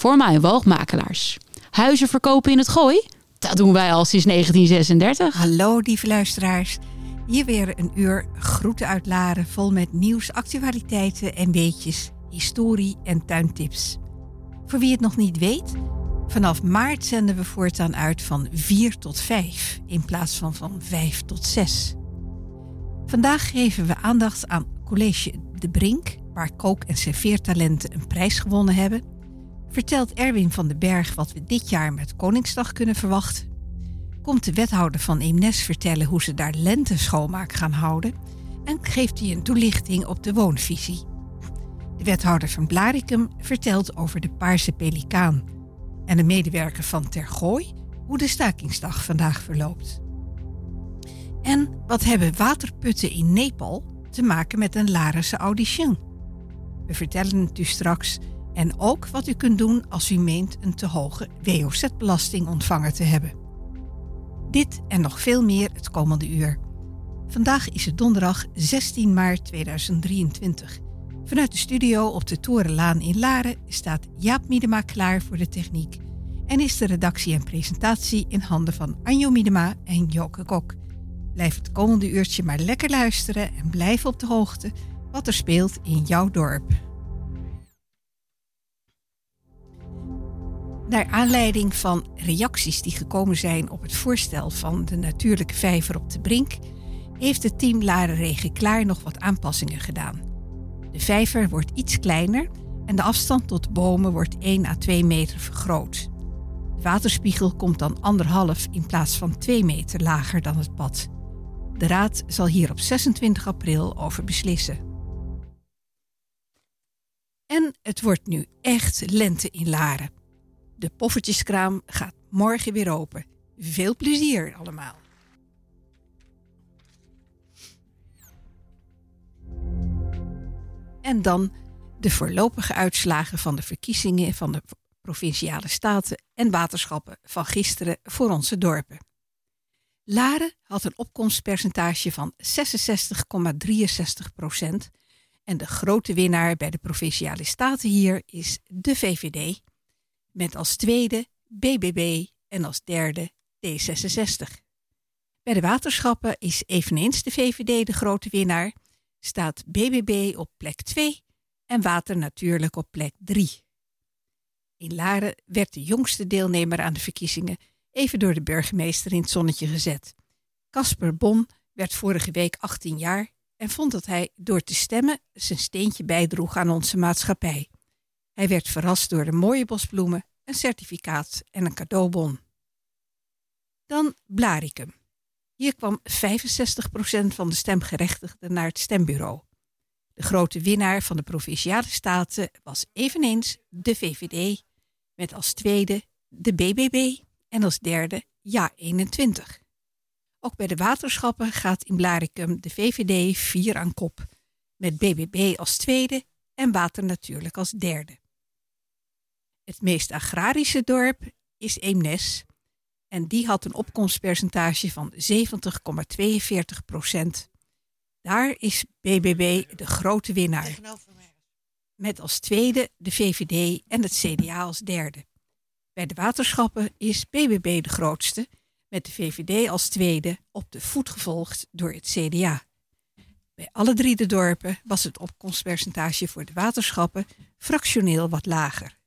voor mijn woogmakelaars. Huizen verkopen in het gooi? Dat doen wij al sinds 1936. Hallo lieve luisteraars. Hier weer een uur groeten uit Laren vol met nieuws, actualiteiten en weetjes, historie en tuintips. Voor wie het nog niet weet, vanaf maart zenden we voortaan uit van 4 tot 5 in plaats van van 5 tot 6. Vandaag geven we aandacht aan College De Brink, waar kook- en serveertalenten een prijs gewonnen hebben. Vertelt Erwin van den Berg wat we dit jaar met Koningsdag kunnen verwachten. Komt de wethouder van Eemnes vertellen hoe ze daar lenteschoonmaak gaan houden. En geeft hij een toelichting op de woonvisie. De wethouder van Blaricum vertelt over de Paarse Pelikaan. En de medewerker van Tergooi hoe de stakingsdag vandaag verloopt. En wat hebben waterputten in Nepal te maken met een Larense audition? We vertellen het u straks en ook wat u kunt doen als u meent een te hoge WOZ-belasting ontvangen te hebben. Dit en nog veel meer het komende uur. Vandaag is het donderdag 16 maart 2023. Vanuit de studio op de Torenlaan in Laren staat Jaap Miedema klaar voor de techniek en is de redactie en presentatie in handen van Anjo Miedema en Joke Kok. Blijf het komende uurtje maar lekker luisteren en blijf op de hoogte wat er speelt in jouw dorp. Naar aanleiding van reacties die gekomen zijn op het voorstel van de natuurlijke vijver op de Brink, heeft het team Laren Regen Klaar nog wat aanpassingen gedaan. De vijver wordt iets kleiner en de afstand tot bomen wordt 1 à 2 meter vergroot. De waterspiegel komt dan anderhalf in plaats van 2 meter lager dan het pad. De Raad zal hier op 26 april over beslissen. En het wordt nu echt lente in Laren. De poffertjeskraam gaat morgen weer open. Veel plezier allemaal. En dan de voorlopige uitslagen van de verkiezingen van de provinciale staten en waterschappen van gisteren voor onze dorpen. Laren had een opkomstpercentage van 66,63 procent. En de grote winnaar bij de provinciale staten hier is de VVD, met als tweede BBB en als derde D66. Bij de waterschappen is eveneens de VVD de grote winnaar, staat BBB op plek 2 en Water natuurlijk op plek 3. In Laren werd de jongste deelnemer aan de verkiezingen even door de burgemeester in het zonnetje gezet. Casper Bon werd vorige week 18 jaar en vond dat hij door te stemmen zijn steentje bijdroeg aan onze maatschappij. Hij werd verrast door de mooie bosbloemen, een certificaat en een cadeaubon. Dan Blaricum. Hier kwam 65% van de stemgerechtigden naar het stembureau. De grote winnaar van de provinciale staten was eveneens de VVD, met als tweede de BBB en als derde Ja 21. Ook bij de waterschappen gaat in Blaricum de VVD vier aan kop, met BBB als tweede en Water natuurlijk als derde. Het meest agrarische dorp is Eemnes en die had een opkomstpercentage van 70,42 procent. Daar is BBB de grote winnaar. Met als tweede de VVD en het CDA als derde. Bij de waterschappen is BBB de grootste, met de VVD als tweede op de voet gevolgd door het CDA. Bij alle drie de dorpen was het opkomstpercentage voor de waterschappen fractioneel wat lager.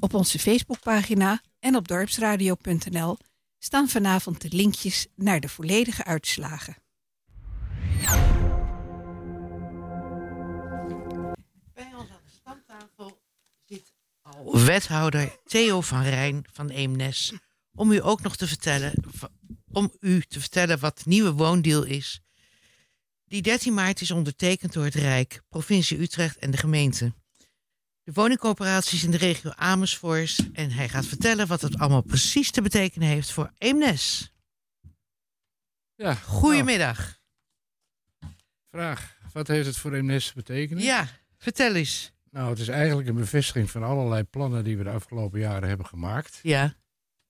Op onze Facebookpagina en op dorpsradio.nl staan vanavond de linkjes naar de volledige uitslagen. Bij ons aan de stamtafel zit al wethouder Theo van Rijn van Eemnes. Om u ook nog te vertellen, om u te vertellen wat de nieuwe woondeal is. Die 13 maart is ondertekend door het Rijk, provincie Utrecht en de gemeente. De woningcoöperaties in de regio Amersfoort. En hij gaat vertellen wat het allemaal precies te betekenen heeft voor Eemnes. Ja, Goedemiddag. nou, vraag. Wat heeft het voor Eemnes te betekenen? Ja, vertel eens. Nou, het is eigenlijk een bevestiging van allerlei plannen die we de afgelopen jaren hebben gemaakt. Ja,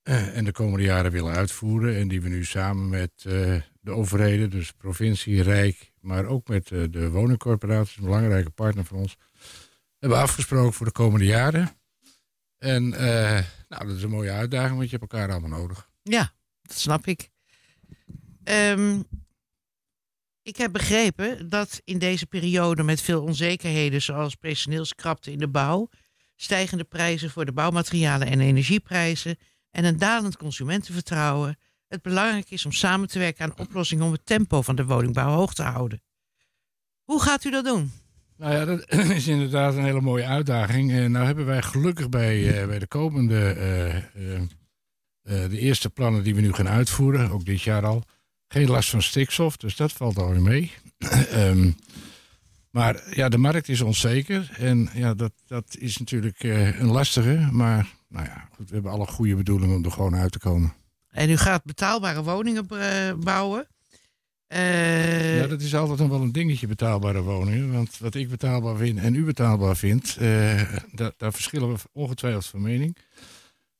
eh, en de komende jaren willen uitvoeren. En die we nu samen met eh, de overheden, dus provincie, Rijk, maar ook met eh, de woningcorporaties, een belangrijke partner van ons, hebben afgesproken voor de komende jaren. En eh, nou, dat is een mooie uitdaging, want je hebt elkaar allemaal nodig. Ja, dat snap ik. Ehm, ik heb begrepen dat in deze periode met veel onzekerheden, zoals personeelskrapte in de bouw, stijgende prijzen voor de bouwmaterialen en energieprijzen en een dalend consumentenvertrouwen, het belangrijk is om samen te werken aan oplossingen om het tempo van de woningbouw hoog te houden. Hoe gaat u dat doen? Nou ja, dat is inderdaad een hele mooie uitdaging. En nou hebben wij gelukkig bij, eh, bij de komende, eh, eh, eh, de eerste plannen die we nu gaan uitvoeren, ook dit jaar al, geen last van stikstof. Dus dat valt alweer mee. Ehm, maar ja, de markt is onzeker. En ja, dat, dat is natuurlijk eh, een lastige. Maar nou ja, goed, we hebben alle goede bedoelingen om er gewoon uit te komen. En u gaat betaalbare woningen eh, bouwen. Eh, Ja, dat is altijd nog wel een dingetje, betaalbare woningen. Want wat ik betaalbaar vind en u betaalbaar vindt, eh, daar, verschillen we ongetwijfeld van mening.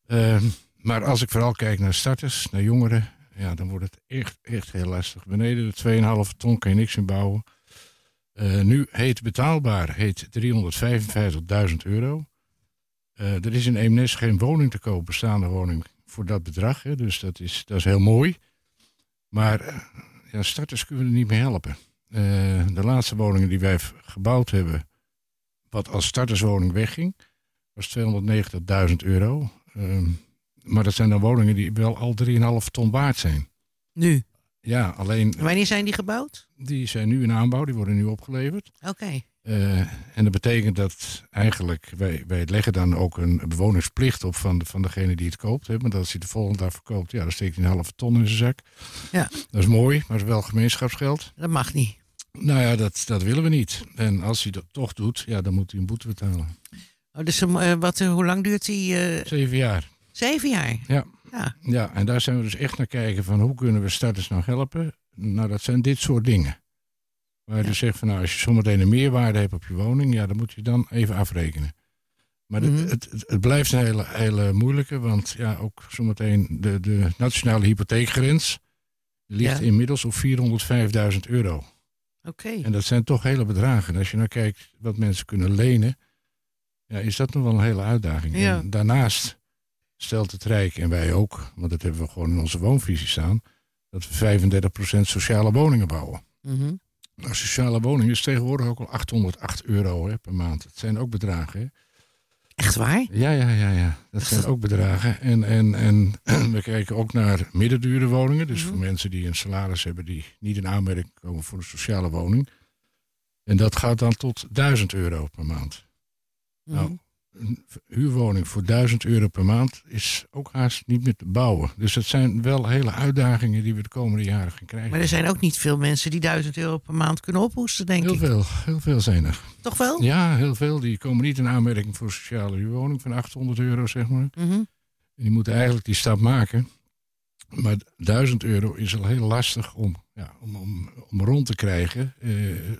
Ehm, maar als ik vooral kijk naar starters, naar jongeren, ja, dan wordt het echt, echt heel lastig. Beneden de 2,5 ton kan je niks in bouwen. Eh, nu heet betaalbaar heet 355.000 euro. Er is in Eemnes geen woning te koop, bestaande woning, voor dat bedrag. Hè, dus dat is, dat is heel mooi. Maar ja, starters kunnen er niet mee helpen. Eh, de laatste woningen die wij gebouwd hebben, wat als starterswoning wegging, was 290.000 euro. Ehm, maar dat zijn dan woningen die wel al 3,5 ton waard zijn. nu. Ja, alleen Wanneer zijn die gebouwd? die zijn nu in aanbouw, die worden nu opgeleverd. Oké. Eh, en dat betekent dat eigenlijk, wij, wij leggen dan ook een bewonersplicht op van, de, van degene die het koopt. Hè, maar dat als hij de volgende dag verkoopt, ja, dan steekt hij een halve ton in zijn zak. Ja. Dat is mooi, maar het is wel gemeenschapsgeld. Dat mag niet. Nou ja, dat, dat willen we niet. En als hij dat toch doet, ja, dan moet hij een boete betalen. Oh, dus eh, wat, eh, hoe lang duurt die? Zeven jaar. zeven jaar. Ja. Ja. Ja, en daar zijn we dus echt naar kijken van hoe kunnen we starters nou helpen. Nou, dat zijn dit soort dingen. Waar je Ja. dus zegt van nou, als je zometeen een meerwaarde hebt op je woning, ja, dan moet je dan even afrekenen. Maar het- Mhm. het, het, het blijft een hele, hele moeilijke, want ja, ook zometeen de, de nationale hypotheekgrens ligt Ja. inmiddels op 405.000 euro. Oké. En dat zijn toch hele bedragen. En als je nou kijkt wat mensen kunnen lenen, ja, is dat nog wel een hele uitdaging. Ja. En daarnaast stelt het Rijk, en wij ook, want dat hebben we gewoon in onze woonvisie staan, dat we 35% sociale woningen bouwen. Mhm. Nou, sociale woning is tegenwoordig ook al 808 euro hè, per maand. Dat zijn ook bedragen. Hè? Echt waar? Ja, ja, ja, ja. Dat zijn ook bedragen. En, en, en we kijken ook naar middendure woningen. Dus Mhm. voor mensen die een salaris hebben die niet in aanmerking komen voor een sociale woning. En dat gaat dan tot 1000 euro per maand. Nou, Mhm. Een huurwoning voor 1000 euro per maand is ook haast niet meer te bouwen. Dus dat zijn wel hele uitdagingen die we de komende jaren gaan krijgen. Maar er zijn ook niet veel mensen die 1000 euro per maand kunnen ophoesten, denk heel ik. veel, heel veel zijn er. Toch wel? Ja, heel veel. Die komen niet in aanmerking voor een sociale huurwoning van 800 euro, zeg maar. En die moeten eigenlijk die stap maken. Maar 1000 euro is al heel lastig om, ja, om, om, om rond te krijgen eh,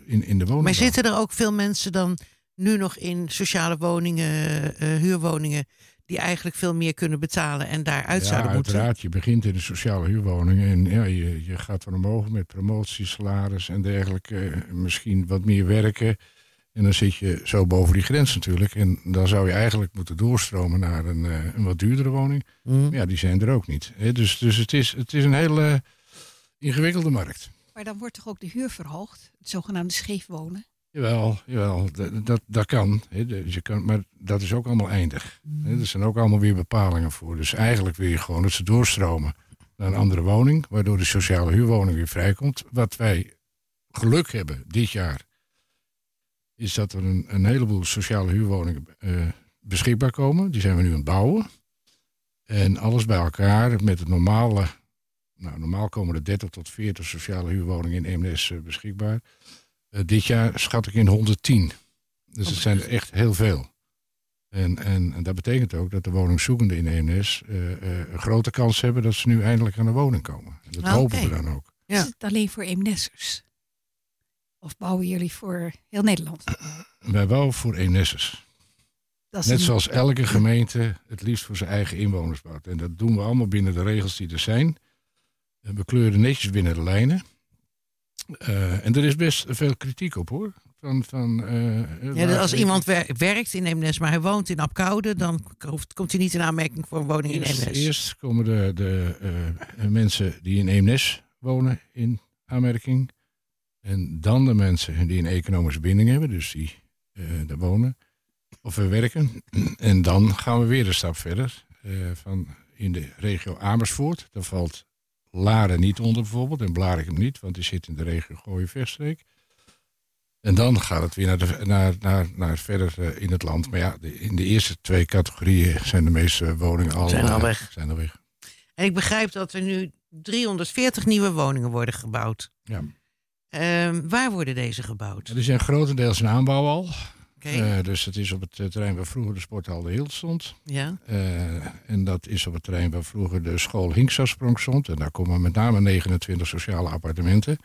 in, in de woning. Maar zitten er ook veel mensen dan nu nog in sociale woningen, eh, huurwoningen, die eigenlijk veel meer kunnen betalen en daaruit ja, zouden moeten? uiteraard. Je begint in de sociale huurwoning en ja, je, je gaat van omhoog met promotie, salaris en dergelijke. Misschien wat meer werken. En dan zit je zo boven die grens natuurlijk. En dan zou je eigenlijk moeten doorstromen naar een, eh, een wat duurdere woning. Mhm. Ja, die zijn er ook niet. Hè. Dus, dus het, is, het is een hele ingewikkelde markt. Maar dan wordt toch ook de huur verhoogd? Het zogenaamde scheefwonen. Jawel, jawel dat, dat, dat kan. Dus je kan. Maar dat is ook allemaal eindig. Hè. Er zijn ook allemaal weer bepalingen voor. Dus eigenlijk wil je gewoon dat ze doorstromen naar een andere woning. Waardoor de sociale huurwoning weer vrijkomt. Wat wij geluk hebben dit jaar. Is dat er een, een heleboel sociale huurwoningen eh, beschikbaar komen. Die zijn we nu aan het bouwen. En alles bij elkaar met het normale. Nou, normaal komen er 30 tot 40 sociale huurwoningen in EMS eh, beschikbaar. Eh, dit jaar schat ik in 110. Dus het zijn er echt heel veel. En, en, en dat betekent ook dat de woningzoekenden in EMS eh, eh, een grote kans hebben dat ze nu eindelijk aan de woning komen. En dat Ah, hopen we dan ook. Ja. Is het alleen voor Eemnessers? Of bouwen jullie voor heel Nederland? Wij bouwen voor EMS'ers. Net een- zoals elke gemeente het liefst voor zijn eigen inwoners bouwt. En dat doen we allemaal binnen de regels die er zijn. We kleuren netjes binnen de lijnen. Eh, en er is best veel kritiek op hoor. Van, van, eh, Ja, dus waar- als iemand wer- werkt in Eemnes, maar hij woont in Apkoude, dan komt hij niet in aanmerking voor een woning in Eemnes. eerst komen de, de eh, mensen die in Eemnes wonen in aanmerking. En dan de mensen die een economische binding hebben, dus die eh daar wonen of we werken. En dan gaan we weer een stap verder. eh, van in de regio Amersfoort, daar valt Laren niet onder bijvoorbeeld en Blarikum niet, want die zit in de regio Gooien-Vechtstreek. En dan gaat het weer naar, de, naar, naar, naar verder eh, in het land. Maar ja, de- in de eerste twee categorieën zijn de meeste woningen al, Zijn al eh, weg. Zijn al weg. En ik begrijp dat er nu 340 nieuwe woningen worden gebouwd. Ja. Ehm, waar worden deze gebouwd? Ja, die zijn grotendeels in aanbouw al. Eh, dus het is op het eh, terrein waar vroeger de sporthal De Hield stond. ja. Eh, en dat is op het terrein waar vroeger de school Hinksasprong stond. En daar komen met name 29 sociale appartementen.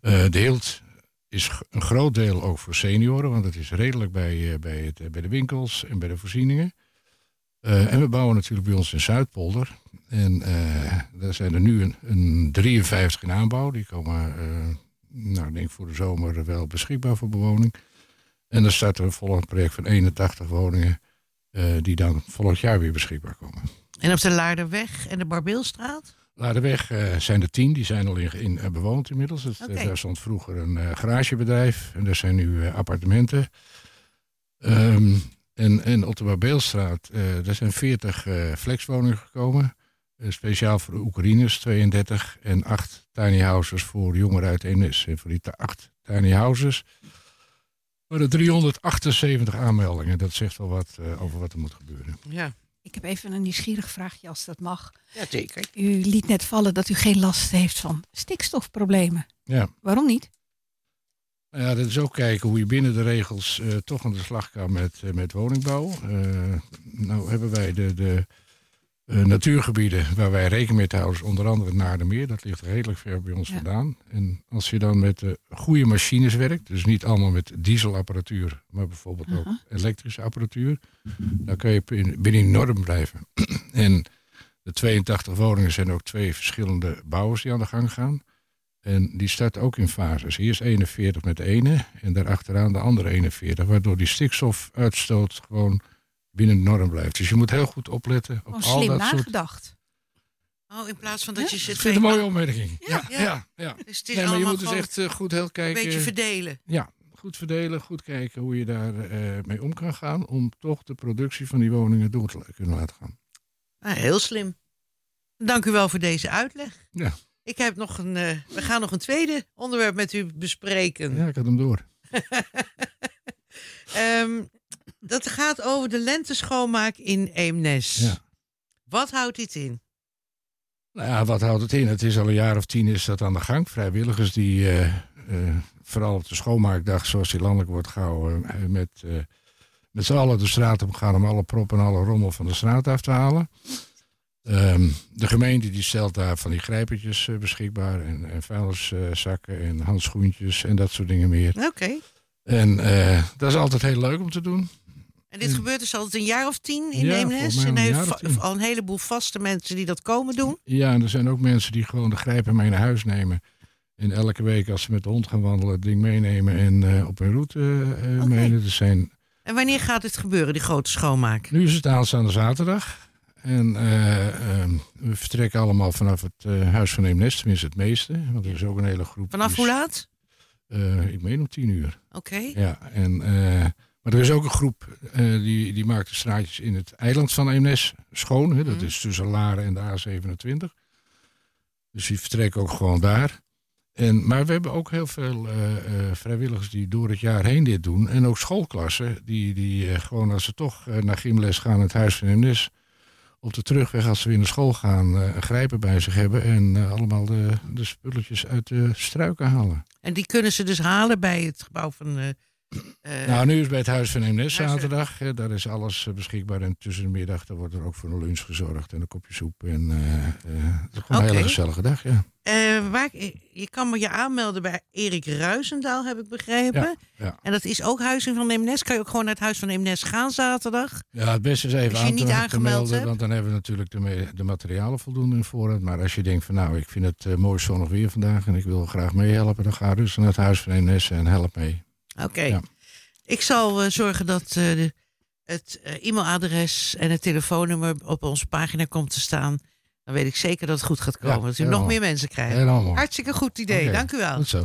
Eh, de Hield is een groot deel ook voor senioren, want het is redelijk bij, bij, het, bij de winkels en bij de voorzieningen. En we bouwen natuurlijk bij ons in Zuidpolder. En daar zijn er nu een, een 53 in aanbouw. Die komen, nou, ik denk voor de zomer wel beschikbaar voor bewoning. En dan start er een volgend project van 81 woningen. eh, die dan volgend jaar weer beschikbaar komen. En op de Laarderweg en de Barbeelstraat? Laardeweg eh zijn er tien, die zijn al in, in, eh, bewoond inmiddels. Het, daar stond vroeger een garagebedrijf en er zijn nu appartementen. Ehm, en, en op de Barbeelstraat, er zijn 40 eh, flexwoningen gekomen. Speciaal voor de Oekraïners 32 en 8 tiny houses voor jongeren uit Eemnes. En voor die acht tiny houses waren er 378 aanmeldingen. Dat zegt wel wat eh, over wat er moet gebeuren. Ja, Ik heb even een nieuwsgierig vraagje als dat mag. ja zeker. U liet net vallen dat u geen last heeft van stikstofproblemen. Ja. Waarom niet? Nou Ja, dat is ook kijken hoe je binnen de regels eh, toch aan de slag kan met, eh, met woningbouw. Eh, nou hebben wij de, de eh, natuurgebieden waar wij rekening mee houden, is onder andere het Naardermeer. Dat ligt redelijk ver bij ons Ja. vandaan. En als je dan met eh, goede machines werkt, dus niet allemaal met dieselapparatuur, maar bijvoorbeeld ook elektrische apparatuur, dan kan je binnen die norm blijven. en de 82 woningen zijn ook twee verschillende bouwers die aan de gang gaan. En die start ook in fases. Eerst 41 met de ene en daarachteraan de andere 41. Waardoor die stikstofuitstoot gewoon binnen de norm blijft. Dus je moet heel goed opletten op Gewoon al slim dat soort... nagedacht. Oh, in plaats van dat je Ik zit vind het een mooie opmerking. Ja, Ja, ja. ja. ja, Dus het is Nee, maar je moet dus echt eh, goed heel een kijken. beetje verdelen. Ja, goed verdelen, goed kijken hoe je daar eh, mee om kan gaan. Om toch de productie van die woningen door te kunnen laten gaan. Ah, heel slim. Dank u wel voor deze uitleg. Ja. Ik heb nog een, eh, we gaan nog een tweede onderwerp met u bespreken. Ja, ik had hem door. Ehm, dat gaat over de lenteschoonmaak in Eemnes. Ja. Wat houdt dit in? Nou ja, wat houdt het in? Het is al een jaar of tien is dat aan de gang. Vrijwilligers die eh, eh, vooral op de schoonmaakdag, zoals die landelijk wordt gehouden, eh, met, met z'n allen de straat op gaan om alle prop en alle rommel van de straat af te halen. Ehm, de gemeente die stelt daar van die grijpertjes beschikbaar en, en vuilniszakken en handschoentjes en dat soort dingen meer. Oké. En dat is altijd heel leuk om te doen. En dit Mm. gebeurt dus al een jaar of tien in Ja, Eemnes? En al een heeft al een heleboel vaste mensen die dat komen doen? Ja, en er zijn ook mensen die gewoon de grijper mee naar huis nemen. En elke week als ze met de hond gaan wandelen, het ding meenemen en eh, op hun route eh Oké. meenemen. Zijn, En wanneer gaat dit gebeuren, die grote schoonmaak? nu is het aanstaande zaterdag. En eh, ehm, we vertrekken allemaal vanaf het eh, Huis van Eemnes, tenminste het meeste. Want er is ook een hele groep. Vanaf hoe laat? eh, ik meen om tien uur. Oké. Ja, en, eh, maar er is ook een groep eh, die, die maakt de straatjes in het eiland van Eemnes schoon. Hè, dat Mhm. is tussen Laren en de A27. Dus die vertrekken ook gewoon daar. En, maar we hebben ook heel veel eh, eh, vrijwilligers die door het jaar heen dit doen. En ook schoolklassen die, die gewoon als ze toch naar gymles gaan in het huis van Eemnes... op de terugweg als ze weer naar school gaan een grijper bij zich hebben... en allemaal de, de spulletjes uit de struiken halen. En die kunnen ze dus halen bij het gebouw van... eh, eh, Nou, nu is bij het Huis van van- zaterdag. hè, daar is alles eh, beschikbaar. En tussen de middag daar wordt er ook voor een lunch gezorgd. En een kopje soep. En eh, eh, het is gewoon een hele gezellige dag, ja. eh, waar, je kan me je aanmelden bij Erik Ruisendaal, heb ik begrepen. Ja, ja. En dat is ook Huis van Eemnes. Kan je ook gewoon naar het Huis van Eemnes gaan zaterdag? Ja, het beste is even aan niet te, melden. hebt? Want dan hebben we natuurlijk de, de materialen voldoende in voorraad. Maar als je denkt van nou, ik vind het eh, mooi zonnig weer vandaag. En ik wil graag meehelpen. Dan ga dus naar het Huis van Eemnes en help mee. Oké. Ja. Ik zal eh, zorgen dat eh, de- het eh, e-mailadres en het telefoonnummer op onze pagina komt te staan. Dan weet ik zeker dat het goed gaat komen. Ja, dat u nog meer mensen krijgt. Helemaal. Hartstikke goed idee. Dank u wel. Goed zo.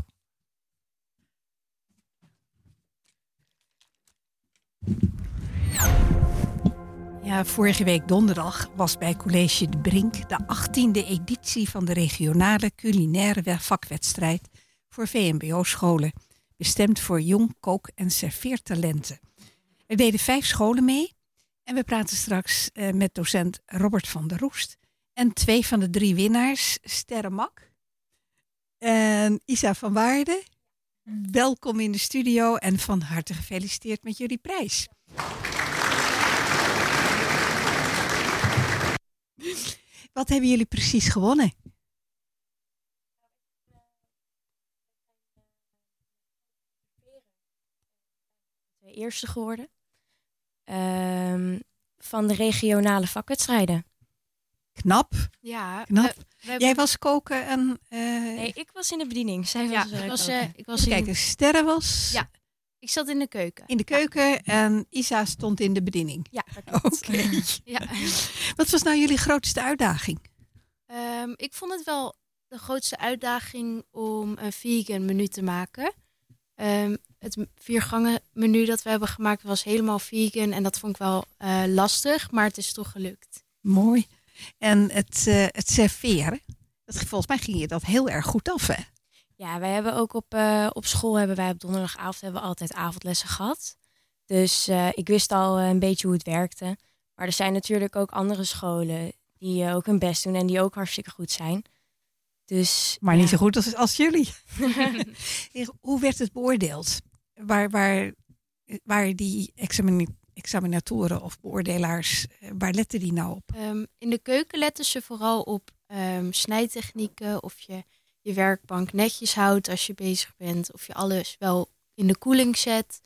Ja, vorige week donderdag was bij College De Brink de 18e editie van de regionale culinaire vakwedstrijd voor VMBO-scholen, bestemd voor jong kook- en serveertalenten. Er deden vijf scholen mee en we praten straks eh, met docent Robert van der Roest en twee van de drie winnaars, Sterre Mak en Isa van Waarden. Welkom in de studio en van harte gefeliciteerd met jullie prijs. Wat hebben jullie precies gewonnen? Eerste geworden. Ehm, van de regionale vakwedstrijden. Knap, Ja, knap. we- we hebben- Jij was koken en... eh Nee, ik was in de bediening. Zij ja, was, eh, ik was, eh, ik was even in, kijken, Sterre was Ja. ik zat in de keuken. in de keuken en Isa stond in de bediening. Ja, dat klopt. Oké. Ja. Wat was nou jullie grootste uitdaging? Ehm, ik vond het wel de grootste uitdaging om een vegan menu te maken. Ehm, het viergangen menu dat we hebben gemaakt was helemaal vegan en dat vond ik wel eh, lastig, maar het is toch gelukt. Mooi. En het, eh, het serveren, dat, volgens mij ging je dat heel erg goed af, hè? Ja, wij hebben ook op, eh, op school hebben wij op donderdagavond hebben we altijd avondlessen gehad. Dus eh, ik wist al een beetje hoe het werkte. Maar er zijn natuurlijk ook andere scholen die ook hun best doen en die ook hartstikke goed zijn. Dus, Maar ja. niet zo goed als, als jullie. Hoe werd het beoordeeld? Waar, waar, waar die examine- examinatoren of beoordelaars, eh, waar letten die nou op? Ehm, in de keuken letten ze vooral op ehm, snijtechnieken, of je je werkbank netjes houdt als je bezig bent, of je alles wel in de koeling zet,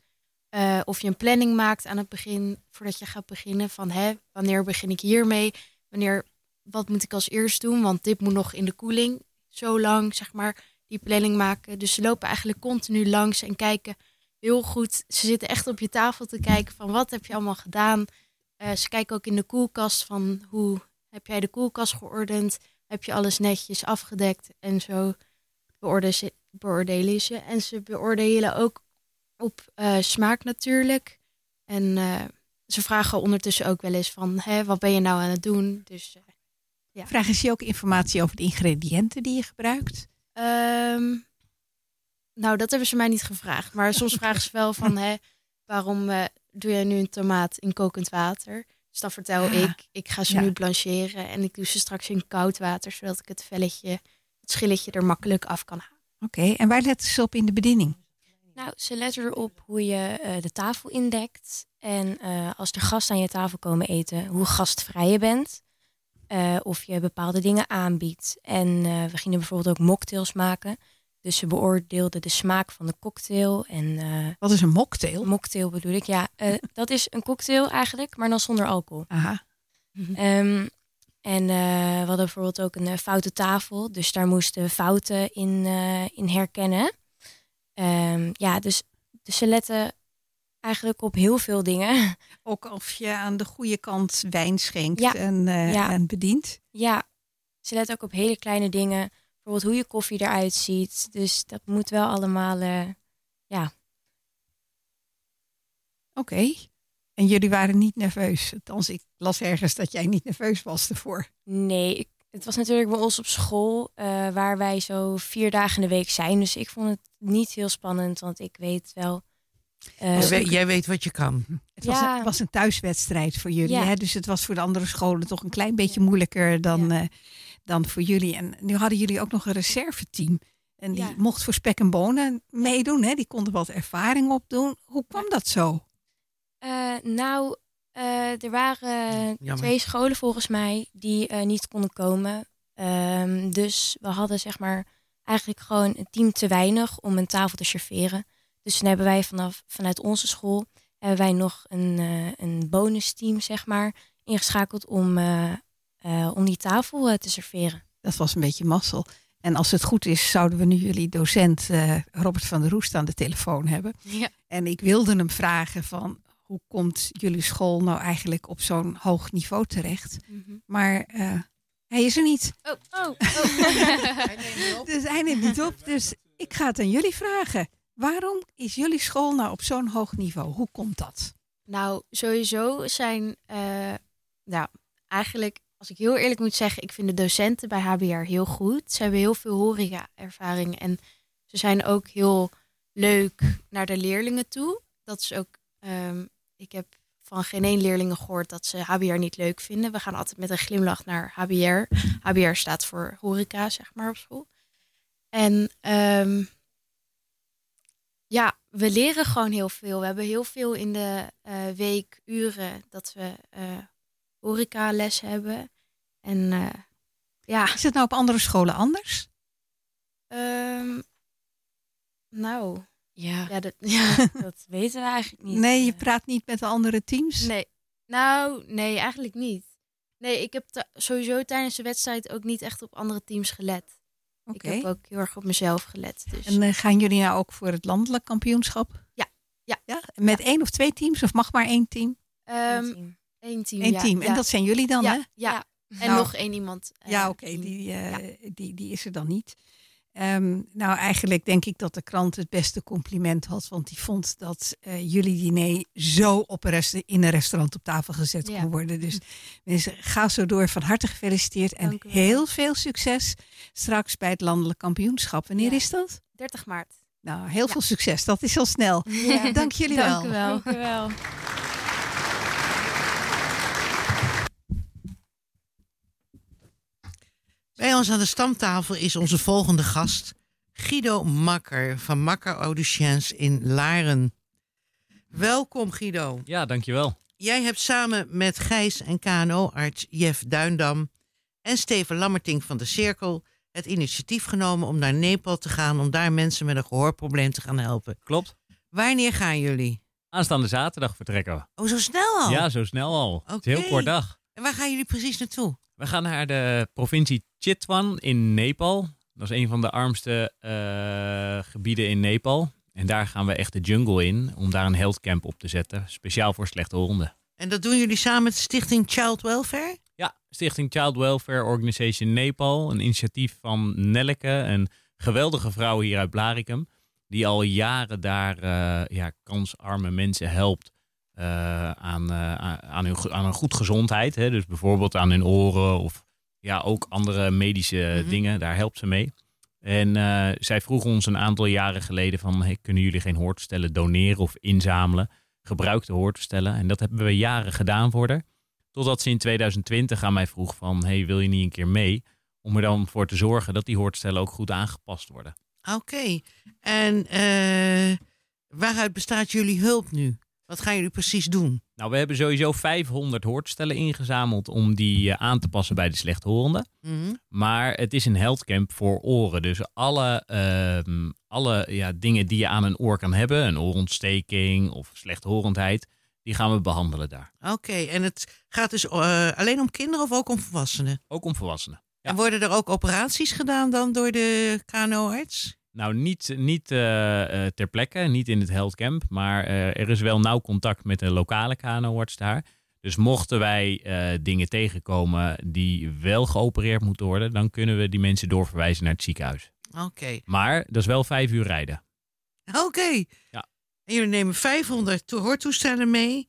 eh, of je een planning maakt aan het begin, voordat je gaat beginnen van hè, wanneer begin ik hiermee, wanneer, wat moet ik als eerst doen, want dit moet nog in de koeling zo lang, zeg maar, die planning maken. Dus ze lopen eigenlijk continu langs en kijken heel goed. Ze zitten echt op je tafel te kijken van wat heb je allemaal gedaan. Eh, ze kijken ook in de koelkast van hoe heb jij de koelkast geordend? Heb je alles netjes afgedekt? En zo beoordelen ze, beoordelen ze. En ze beoordelen ook op eh, smaak natuurlijk. En eh, ze vragen ondertussen ook wel eens van, hè, wat ben je nou aan het doen? Dus eh, Ja. Vragen ze je ook informatie over de ingrediënten die je gebruikt? Ehm, nou, dat hebben ze mij niet gevraagd. Maar soms vragen ze wel van, hè, waarom eh, doe jij nu een tomaat in kokend water? Dus dan vertel Ah, ik, ik ga ze ja. nu blancheren en ik doe ze straks in koud water, zodat ik het velletje, het schilletje er makkelijk af kan halen. Oké, en waar letten ze op in de bediening? Nou, ze letten erop hoe je eh, de tafel indekt. En eh, als er gasten aan je tafel komen eten, hoe gastvrij je bent. Eh, of je bepaalde dingen aanbiedt. En eh, we gingen bijvoorbeeld ook mocktails maken. Dus ze beoordeelden de smaak van de cocktail. En eh, Wat is een mocktail? mocktail bedoel ik, ja, eh, dat is een cocktail eigenlijk, maar dan zonder alcohol. Aha. Ehm, en eh, we hadden bijvoorbeeld ook een foute tafel. Dus daar moesten fouten in, in herkennen. Ehm, ja, dus, dus ze letten eigenlijk op heel veel dingen. Ook of je aan de goede kant wijn schenkt Ja. en, Ja. en bedient. ja, ze letten ook op hele kleine dingen. Bijvoorbeeld hoe je koffie eruit ziet. Dus dat moet wel allemaal... eh, Oké. En jullie waren niet nerveus. Althans, ik las ergens dat jij niet nerveus was ervoor. nee, ik, het was natuurlijk bij ons op school... eh, waar wij zo vier dagen in de week zijn. Dus ik vond het niet heel spannend. Want ik weet wel... eh, Jij weet- jij weet wat je kan. Het was, Ja. een, was een thuiswedstrijd voor jullie. Ja. Hè? Dus het was voor de andere scholen toch een klein beetje moeilijker dan, eh, dan voor jullie. En nu hadden jullie ook nog een reserveteam. En die Ja. mocht voor spek en bonen meedoen. Hè? Die konden wat ervaring opdoen. Hoe kwam dat zo? Eh, nou, eh, er waren Jammer. twee scholen volgens mij die eh, niet konden komen. Ehm, dus we hadden zeg maar eigenlijk gewoon een team te weinig om een tafel te serveren. Dus toen hebben wij vanaf, vanuit onze school hebben wij nog een, eh een bonusteam zeg maar ingeschakeld om, eh, om die tafel eh, te serveren. Dat was een beetje mazzel. En als het goed is, zouden we nu jullie docent eh, Robert van der Roest aan de telefoon hebben. Ja. En ik wilde hem vragen van hoe komt jullie school nou eigenlijk op zo'n hoog niveau terecht? Mhm. Maar eh, hij is er niet. Oh, oh, oh. Dus hij neemt niet op. Dus ik ga het aan jullie vragen. Waarom is jullie school nou op zo'n hoog niveau? Hoe komt dat? Nou, sowieso zijn, eh, nou, eigenlijk, als ik heel eerlijk moet zeggen, ik vind de docenten bij HBR heel goed. Ze hebben heel veel horeca-ervaring en ze zijn ook heel leuk naar de leerlingen toe. Dat is ook, ehm, ik heb van geen één leerlingen gehoord dat ze HBR niet leuk vinden. We gaan altijd met een glimlach naar HBR. HBR staat voor horeca, zeg maar, op school. En ehm, ja, we leren gewoon heel veel. We hebben heel veel in de eh, week uren dat we eh horeca les hebben. En eh, ja, Is het nou op andere scholen anders? ehm, nou, Ja. ja, dat, ja, Dat weten we eigenlijk niet. Nee, je Eh, praat niet met de andere teams? nee. Nou, nee, eigenlijk niet. Nee, ik heb sowieso tijdens de wedstrijd ook niet echt op andere teams gelet. Oké. Ik heb ook heel erg op mezelf gelet. Dus. En eh, gaan jullie nou ook voor het landelijk kampioenschap? Ja. Ja. ja? Met één of twee teams? Of mag maar één team? Ehm, een team. Team. Eén ja, team. En ja, dat zijn jullie dan, ja, hè? ja. En Nou, nog één iemand. eh, Ja, oké, team. die, eh, Ja. die, die is er dan niet. Ehm, nou, eigenlijk denk ik dat de krant het beste compliment had. Want die vond dat eh, jullie diner zo op een rest- in een restaurant op tafel gezet Ja. kon worden. Dus mensen, ga zo door. Van harte gefeliciteerd. En heel veel succes straks bij het landelijk kampioenschap. Wanneer Ja. is dat? 30 maart. Nou, heel Ja. veel succes. Dat is al snel. Ja. Dank jullie wel. Dank u wel. Dank u wel. Ons aan de stamtafel is onze volgende gast Guido Makker van Makker Auditions in Laren. Welkom Guido. Ja, dankjewel. Jij hebt samen met Gijs en KNO-arts Jeff Duindam en Steven Lammerting van de Cirkel het initiatief genomen om naar Nepal te gaan om daar mensen met een gehoorprobleem te gaan helpen. Klopt. Wanneer gaan jullie? Aanstaande zaterdag vertrekken we. Oh, zo snel al? Ja, zo snel al. Het is een heel kort dag. En waar gaan jullie precies naartoe? We gaan naar de provincie Chitwan in Nepal. Dat is een van de armste eh, gebieden in Nepal. En daar gaan we echt de jungle in om daar een health camp op te zetten. Speciaal voor slechthorenden. En dat doen jullie samen met Stichting Child Welfare? Ja, Stichting Child Welfare Organization Nepal. Een initiatief van Nelleke, een geweldige vrouw hier uit Blarikum. Die al jaren daar eh, ja, kansarme mensen helpt eh, aan, aan, hun, aan een goed gezondheid. Hè? Dus bijvoorbeeld aan hun oren of ja, ook andere medische Mhm. dingen. Daar helpt ze mee. En eh, zij vroeg ons een aantal jaren geleden van... Hey, kunnen jullie geen hoortoestellen doneren of inzamelen? Gebruikte hoortoestellen. En dat hebben we jaren gedaan voor haar. Totdat ze in 2020 aan mij vroeg van... Hey, wil je niet een keer mee? Om er dan voor te zorgen dat die hoortoestellen ook goed aangepast worden. Oké. En eh, waaruit bestaat jullie hulp nu? Wat gaan jullie precies doen? Nou, we hebben sowieso 500 hoortoestellen ingezameld... om die eh, aan te passen bij de slechthorenden. Mhm. Maar het is een healthcamp voor oren. Dus alle, ehm, alle ja, dingen die je aan een oor kan hebben, een oorontsteking of slechthorendheid, die gaan we behandelen daar. Oké, en het gaat dus eh, alleen om kinderen of ook om volwassenen? Ook om volwassenen. Ja. En worden er ook operaties gedaan dan door de KNO-arts? Nou, niet, niet eh, eh, ter plekke, niet in het healthcamp, maar eh, er is wel nauw contact met een lokale KNO-arts daar. Dus mochten wij dingen tegenkomen die wel geopereerd moeten worden, dan kunnen we die mensen doorverwijzen naar het ziekenhuis. Oké. Maar dat is wel vijf uur rijden. Oké. Ja. En jullie nemen 500 to- hoortoestellen mee.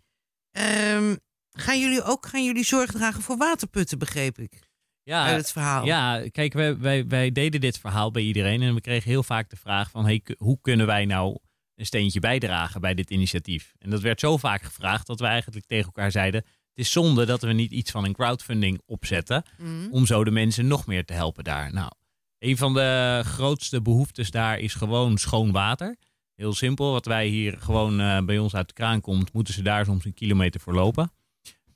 Ehm, gaan jullie ook gaan jullie zorg dragen voor waterputten, begreep ik? Ja, het verhaal. Ja, kijk, wij, wij, wij deden dit verhaal bij iedereen en we kregen heel vaak de vraag van, hey, hoe kunnen wij nou een steentje bijdragen bij dit initiatief? En dat werd zo vaak gevraagd dat we eigenlijk tegen elkaar zeiden, het is zonde dat we niet iets van een crowdfunding opzetten Mhm. om zo de mensen nog meer te helpen daar. Nou, een van de grootste behoeftes daar is gewoon schoon water. Heel simpel, wat wij hier gewoon eh, bij ons uit de kraan komt, moeten ze daar soms een kilometer voor lopen.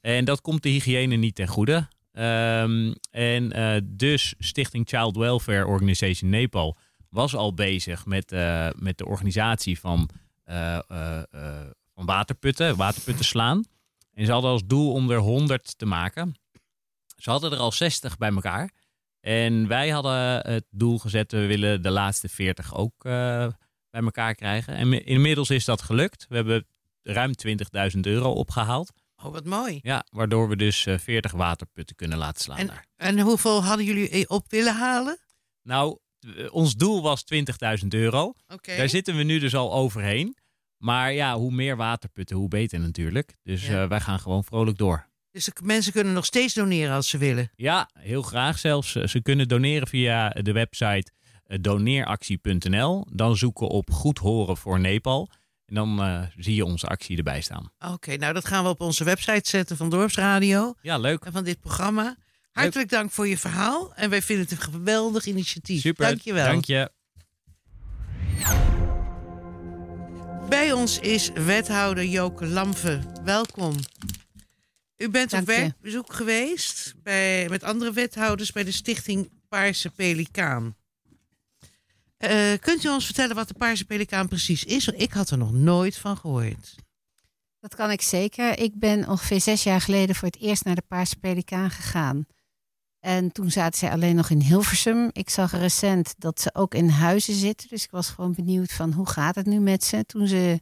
En dat komt de hygiëne niet ten goede. Ehm, en eh, dus Stichting Child Welfare Organization Nepal was al bezig met, eh, met de organisatie van, eh, van waterputten, waterputten slaan. En ze hadden als doel om er 100 te maken. Ze hadden er al 60 bij elkaar. En wij hadden het doel gezet, we willen de laatste 40 ook bij elkaar krijgen. En mi- inmiddels is dat gelukt. We hebben ruim 20.000 euro opgehaald. Oh, wat mooi. Ja, waardoor we dus eh, 40 waterputten kunnen laten slaan En, daar. en hoeveel hadden jullie eh, op willen halen? Nou, eh, ons doel was 20.000 euro. Daar zitten we nu dus al overheen. Maar ja, hoe meer waterputten, hoe beter natuurlijk. Dus Ja. eh, wij gaan gewoon vrolijk door. Dus de mensen kunnen nog steeds doneren als ze willen. Ja, heel graag zelfs. Eh, Ze kunnen doneren via de website eh, doneeractie.nl. Dan zoeken op Goed Horen voor Nepal. En dan eh, zie je onze actie erbij staan. Oké, nou dat gaan we op onze website zetten van Dorpsradio Ja, leuk. en van dit programma. Hartelijk dank voor je verhaal en wij vinden het een geweldig initiatief. Super. Dankjewel. Dank je. Bij ons is wethouder Joke Lamve. Welkom. U bent op Dank werkbezoek geweest bij, met andere wethouders bij de stichting Paarse Pelikaan. Eh, kunt u ons vertellen wat de Paarse Pelikaan precies is? Ik had er nog nooit van gehoord. Dat kan ik zeker. Ik ben ongeveer zes jaar geleden voor het eerst naar de Paarse Pelikaan gegaan. En toen zaten zij alleen nog in Hilversum. Ik zag recent dat ze ook in huizen zitten. Dus ik was gewoon benieuwd van hoe gaat het nu met ze. Toen ze,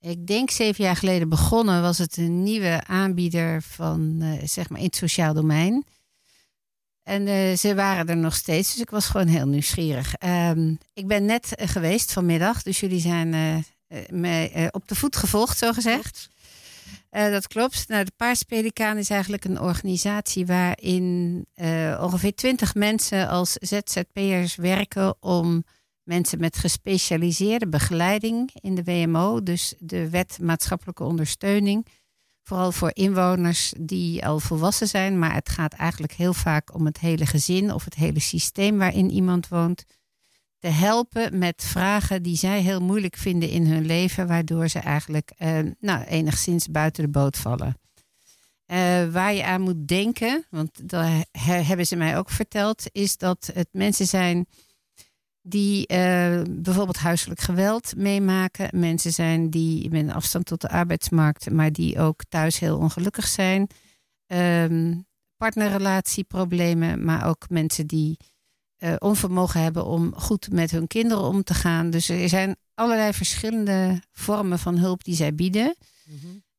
ik denk zeven jaar geleden begonnen, was het een nieuwe aanbieder van, eh, zeg maar, in het sociaal domein. En eh, ze waren er nog steeds, dus ik was gewoon heel nieuwsgierig. Ehm, ik ben net eh, geweest vanmiddag, dus jullie zijn eh, mij op de voet gevolgd, zo gezegd. Dat klopt. Nou, de Paarse Pelikaan is eigenlijk een organisatie waarin ongeveer twintig mensen als ZZP'ers werken om mensen met gespecialiseerde begeleiding in de WMO, dus de wet maatschappelijke ondersteuning, vooral voor inwoners die al volwassen zijn, maar het gaat eigenlijk heel vaak om het hele gezin of het hele systeem waarin iemand woont, te helpen met vragen die zij heel moeilijk vinden in hun leven, waardoor ze eigenlijk eh, nou, enigszins buiten de boot vallen. Eh, waar je aan moet denken, want dat he- hebben ze mij ook verteld, is dat het mensen zijn die eh, bijvoorbeeld huiselijk geweld meemaken. Mensen zijn die met afstand tot de arbeidsmarkt, maar die ook thuis heel ongelukkig zijn. Ehm, partnerrelatieproblemen, maar ook mensen die eh, onvermogen hebben om goed met hun kinderen om te gaan. Dus er zijn allerlei verschillende vormen van hulp die zij bieden.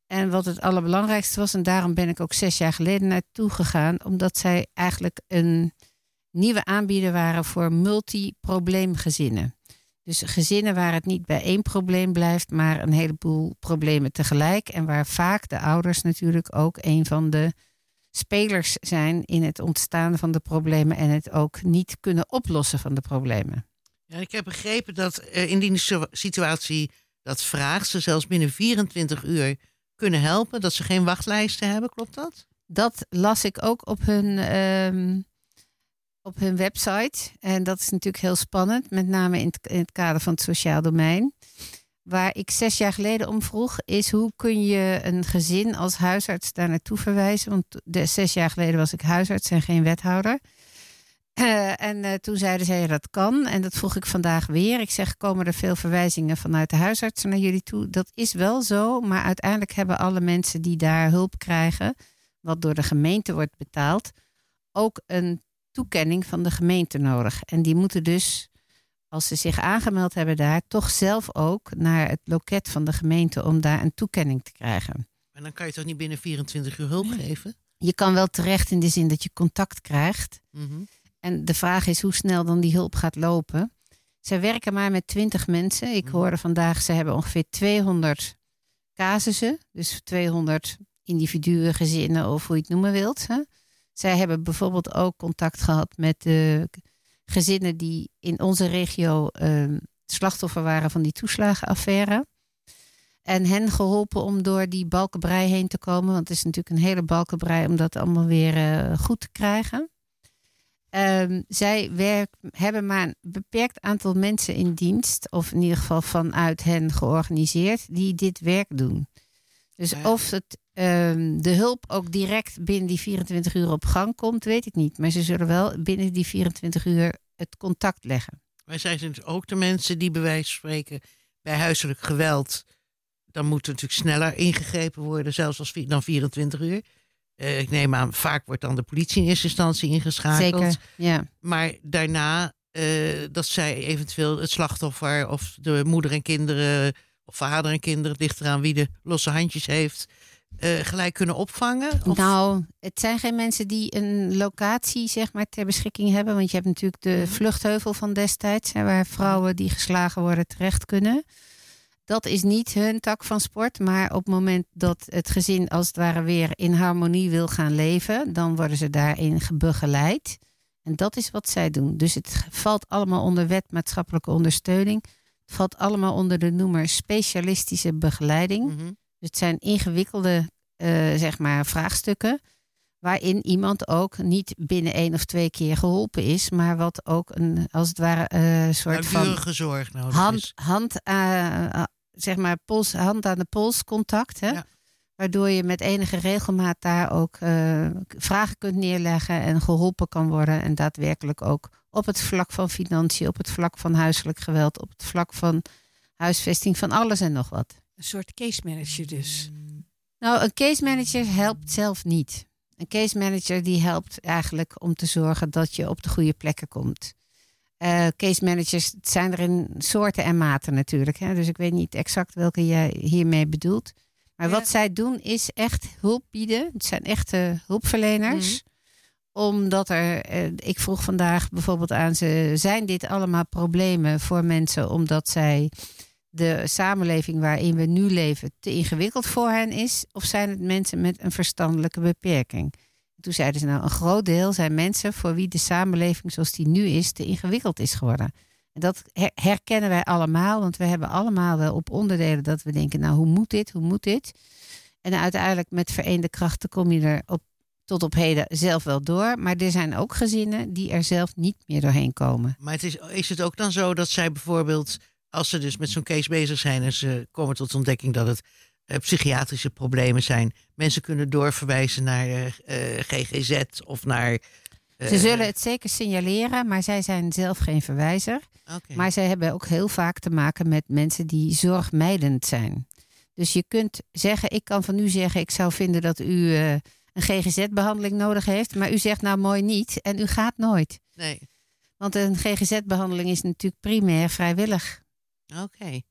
En wat het allerbelangrijkste was, en daarom ben ik ook zes jaar geleden naartoe gegaan, omdat zij eigenlijk een nieuwe aanbieder waren voor multiprobleemgezinnen. Dus gezinnen waar het niet bij één probleem blijft, maar een heleboel problemen tegelijk. En waar vaak de ouders natuurlijk ook een van de spelers zijn in het ontstaan van de problemen en het ook niet kunnen oplossen van de problemen. Ja, ik heb begrepen dat indien de situ- situatie dat vraagt, ze zelfs binnen 24 uur kunnen helpen, dat ze geen wachtlijsten hebben, klopt dat? Dat las ik ook op hun, ehm, op hun website. En dat is natuurlijk heel spannend, met name in het, kader van het sociaal domein. Waar ik zes jaar geleden om vroeg, is hoe kun je een gezin als huisarts daar naartoe verwijzen? Want de, zes jaar geleden was ik huisarts en geen wethouder. Eh, en eh, toen zeiden zij dat kan. En dat vroeg ik vandaag weer. Ik zeg, komen er veel verwijzingen vanuit de huisartsen naar jullie toe? Dat is wel zo, maar uiteindelijk hebben alle mensen die daar hulp krijgen, wat door de gemeente wordt betaald, ook een toekenning van de gemeente nodig. En die moeten dus, als ze zich aangemeld hebben daar, toch zelf ook naar het loket van de gemeente om daar een toekenning te krijgen. En dan kan je toch niet binnen 24 uur hulp geven? Je kan wel terecht in de zin dat je contact krijgt. Mhm. En de vraag is hoe snel dan die hulp gaat lopen. Zij werken maar met 20 mensen. Ik Mhm. hoorde vandaag, ze hebben ongeveer 200 casussen. Dus 200 individuen, gezinnen of hoe je het noemen wilt. Hè. Zij hebben bijvoorbeeld ook contact gehad met de gezinnen die in onze regio eh, slachtoffer waren van die toeslagenaffaire. En hen geholpen om door die balkenbrei heen te komen. Want het is natuurlijk een hele balkenbrei om dat allemaal weer eh, goed te krijgen. Ehm, zij werk, hebben maar een beperkt aantal mensen in dienst, of in ieder geval vanuit hen georganiseerd, die dit werk doen. Dus Ja. of het, ehm, de hulp ook direct binnen die 24 uur op gang komt, weet ik niet. Maar ze zullen wel binnen die 24 uur het contact leggen. Wij zijn dus ook de mensen die bij wijze van spreken bij huiselijk geweld, dan moet er natuurlijk sneller ingegrepen worden, zelfs als dan 24 uur. Eh, ik neem aan, vaak wordt dan de politie in eerste instantie ingeschakeld. Zeker, ja. Maar daarna eh, dat zij eventueel het slachtoffer of de moeder en kinderen of vader en kinderen, het ligt eraan wie de losse handjes heeft, eh, gelijk kunnen opvangen? Of- Nou, het zijn geen mensen die een locatie zeg maar, ter beschikking hebben. Want je hebt natuurlijk de Mhm. vluchtheuvel van destijds, hè, waar vrouwen die geslagen worden terecht kunnen. Dat is niet hun tak van sport. Maar op het moment dat het gezin als het ware weer in harmonie wil gaan leven, dan worden ze daarin begeleid. En dat is wat zij doen. Dus het valt allemaal onder wet maatschappelijke ondersteuning. Het valt allemaal onder de noemer specialistische begeleiding. Mhm. Dus het zijn ingewikkelde eh, zeg maar vraagstukken. Waarin iemand ook niet binnen één of twee keer geholpen is. Maar wat ook een, als het ware, eh, soort van zorg nodig hand, is. hand, eh, zeg maar pols, hand aan de pols contact. Hè? Ja. Waardoor je met enige regelmaat daar ook vragen kunt neerleggen en geholpen kan worden. En daadwerkelijk ook op het vlak van financiën, op het vlak van huiselijk geweld, op het vlak van huisvesting, van alles en nog wat. Een soort case manager dus. Nou, een case manager helpt zelf niet. Een case manager die helpt eigenlijk om te zorgen dat je op de goede plekken komt. Eh, case managers zijn er in soorten en maten natuurlijk. Hè? Dus ik weet niet exact welke jij hiermee bedoelt. Maar Ja. wat zij doen is echt hulp bieden. Het zijn echte hulpverleners. Omdat er, eh, ik vroeg vandaag bijvoorbeeld aan ze, zijn dit allemaal problemen voor mensen omdat zij de samenleving waarin we nu leven te ingewikkeld voor hen is? Of zijn het mensen met een verstandelijke beperking? Toen zeiden ze nou, een groot deel zijn mensen voor wie de samenleving zoals die nu is te ingewikkeld is geworden. En dat her- herkennen wij allemaal, want we hebben allemaal wel op onderdelen dat we denken, nou hoe moet dit, hoe moet dit? En uiteindelijk met vereende krachten kom je er op, tot op heden zelf wel door. Maar er zijn ook gezinnen die er zelf niet meer doorheen komen. Maar het is het ook dan zo dat zij bijvoorbeeld, als ze dus met zo'n case bezig zijn en ze komen tot de ontdekking dat het eh, psychiatrische problemen zijn, mensen kunnen doorverwijzen naar eh, eh, GGZ of naar. Ze zullen het zeker signaleren, maar zij zijn zelf geen verwijzer. Maar zij hebben ook heel vaak te maken met mensen die zorgmijdend zijn. Dus je kunt zeggen, ik kan van u zeggen, ik zou vinden dat u een GGZ-behandeling nodig heeft. Maar u zegt nou mooi niet en u gaat nooit. Nee, Want een GGZ-behandeling is natuurlijk primair vrijwillig. Oké.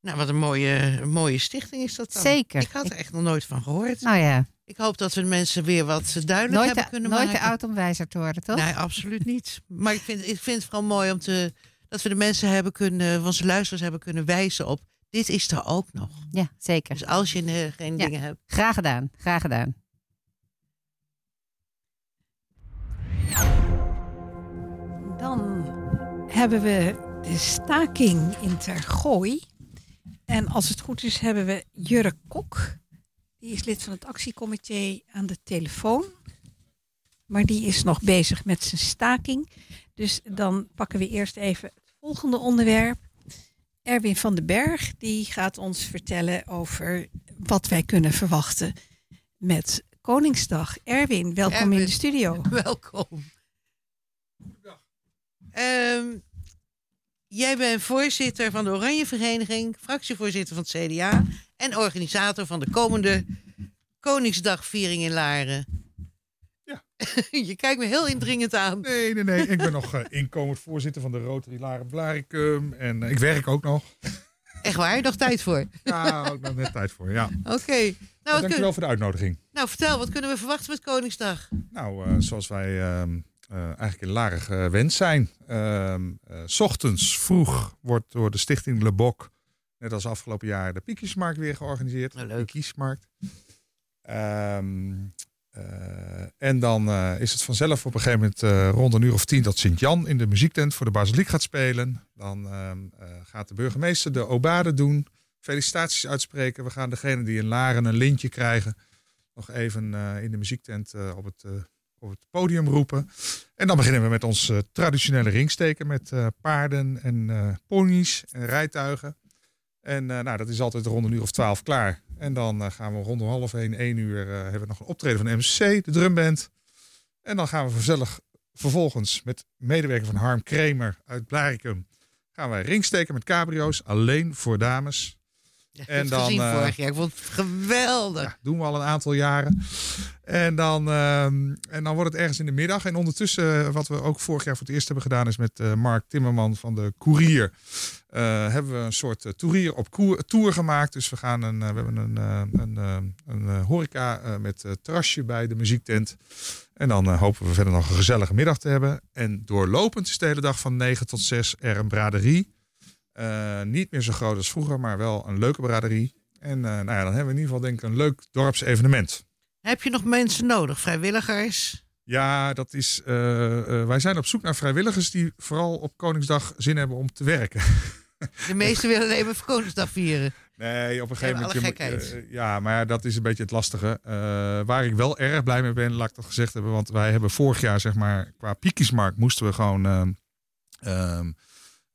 Nou, wat een mooie, een mooie stichting is dat dan. Zeker. Ik had er echt nog nooit van gehoord. Nou ja, Ik hoop dat we de mensen weer wat duidelijk nooit, hebben kunnen nooit maken. te oud om wijzer te worden, toch? Nee, absoluut niet. Maar ik vind, ik vind het vooral mooi om te, dat we de mensen hebben kunnen, onze luisteraars hebben kunnen wijzen op. Dit is er ook nog. Ja, zeker. Dus als je eh, geen Ja. dingen hebt. Graag gedaan, graag gedaan. Dan hebben we de staking in Tergooi. En als het goed is, hebben we Jurre Kok. Die is lid van het actiecomité aan de telefoon. Maar die is nog bezig met zijn staking. Dus dan pakken we eerst even het volgende onderwerp. Erwin van den Berg die gaat ons vertellen over wat wij kunnen verwachten met Koningsdag. Erwin, welkom in de studio. Welkom. Ehm, jij bent voorzitter van de Oranje Vereniging, fractievoorzitter van het CDA en organisator van de komende Koningsdagviering in Laren. Ja. Je kijkt me heel indringend aan. Nee, nee, nee. Ik ben nog eh, inkomend voorzitter van de Rotary Laren Blaricum. En eh, ik werk ook nog. Echt waar, nog tijd voor. Ja, ook nog net tijd voor, ja. Oké. Nou, wat kun- Dankjewel voor de uitnodiging. nou, vertel, wat kunnen we verwachten met Koningsdag? Nou, eh, zoals wij ehm, eh, eigenlijk in Laren gewend zijn. Ehm, eh, 's ochtends vroeg wordt door de stichting Le Boc, net als afgelopen jaar, de Piekjesmarkt weer georganiseerd. Nou, leuk. De Kiesmarkt. Ehm, eh, en dan eh, is het vanzelf op een gegeven moment eh, rond een uur of tien dat Sint-Jan in de muziektent voor de Basiliek gaat spelen. Dan ehm, eh, gaat de burgemeester de obade doen, felicitaties uitspreken. We gaan degene die in Laren een lintje krijgen nog even eh, in de muziektent eh, op, het, eh, op het podium roepen. En dan beginnen we met ons eh, traditionele ringsteken met eh, paarden en eh, ponies en rijtuigen. En nou, dat is altijd rond een uur of twaalf klaar. En dan gaan we rond om half één, één uur, hebben we nog een optreden van de MCC, de drumband. En dan gaan we gezellig vervolgens met medewerker van Harm Kremer uit Blaricum... gaan wij ringsteken met cabrio's, alleen voor dames. Ja, ik En dan, gezien eh, vorig jaar. Ik vond het geweldig. Ja, doen we al een aantal jaren. En dan, ehm, en dan wordt het ergens in de middag. En ondertussen, eh, wat we ook vorig jaar voor het eerst hebben gedaan, is met eh, Mark Timmerman van de Courier. hebben we een soort tourier op tour gemaakt. Dus we, gaan een, we hebben een, een, een horeca met terrasje bij de muziektent. En dan hopen we verder nog een gezellige middag te hebben. En doorlopend is de hele dag van 9 tot 6 er een braderie. Uh, niet meer zo groot als vroeger, maar wel een leuke braderie. En uh, nou ja, dan hebben we in ieder geval denk ik een leuk dorpsevenement. Heb je nog mensen nodig, vrijwilligers? Ja, dat is. Uh, wij zijn op zoek naar vrijwilligers die vooral op Koningsdag zin hebben om te werken. De meesten willen alleen maar Koningsdag vieren. Nee, op een gegeven moment. Uh, ja, maar dat is een beetje het lastige. Uh, waar ik wel erg blij mee ben, laat ik dat gezegd hebben. Want wij hebben vorig jaar, zeg maar, qua Piekjesmarkt moesten we gewoon.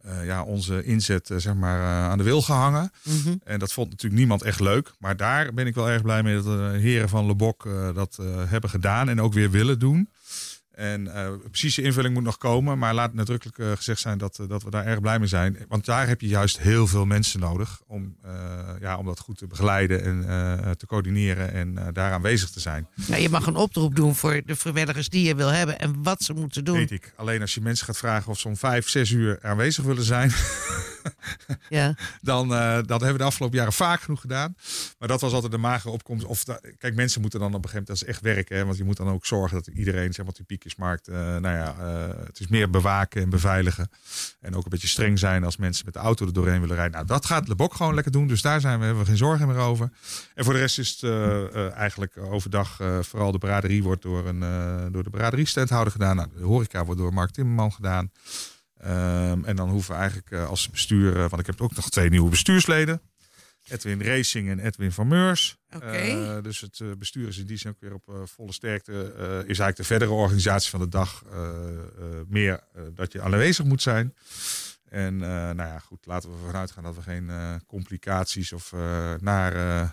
Uh, ja, onze inzet zeg maar, aan de wil gehangen. Mm -hmm. En dat vond natuurlijk niemand echt leuk. Maar daar ben ik wel erg blij mee dat de heren van Lebok dat hebben gedaan en ook weer willen doen. En uh, precieze invulling moet nog komen. Maar laat nadrukkelijk uh, gezegd zijn dat, uh, dat we daar erg blij mee zijn. Want daar heb je juist heel veel mensen nodig. Om, ja, om dat goed te begeleiden en te coördineren. En daar aanwezig te zijn. Ja, je mag een oproep doen voor de vrijwilligers die je wil hebben. En wat ze moeten doen. Weet ik. Alleen als je mensen gaat vragen of ze om vijf, zes uur aanwezig willen zijn. ja. dan, dat hebben we de afgelopen jaren vaak genoeg gedaan. Maar dat was altijd de magere opkomst. Of kijk, mensen moeten dan op een gegeven moment. Dat is echt werken. Hè, want je moet dan ook zorgen dat iedereen, zeg maar, die piek markt. Uh, nou ja, uh, het is meer bewaken en beveiligen. En ook een beetje streng zijn als mensen met de auto er doorheen willen rijden. Nou, dat gaat Lebok gewoon lekker doen. Dus daar zijn we, hebben we geen zorgen meer over. En voor de rest is het eigenlijk overdag vooral de braderie wordt door, een, door de braderie-standhouder gedaan. Nou, de horeca wordt door Mark Timmerman gedaan. Um, en dan hoeven we eigenlijk als bestuur, want ik heb ook nog twee nieuwe bestuursleden. Edwin Racing en Edwin van Meurs. Okay. Uh, dus het bestuur is in die zin ook weer op uh, volle sterkte. is eigenlijk de verdere organisatie van de dag meer dat je aanwezig moet zijn. En nou ja, goed, laten we vanuit gaan dat we geen complicaties of nare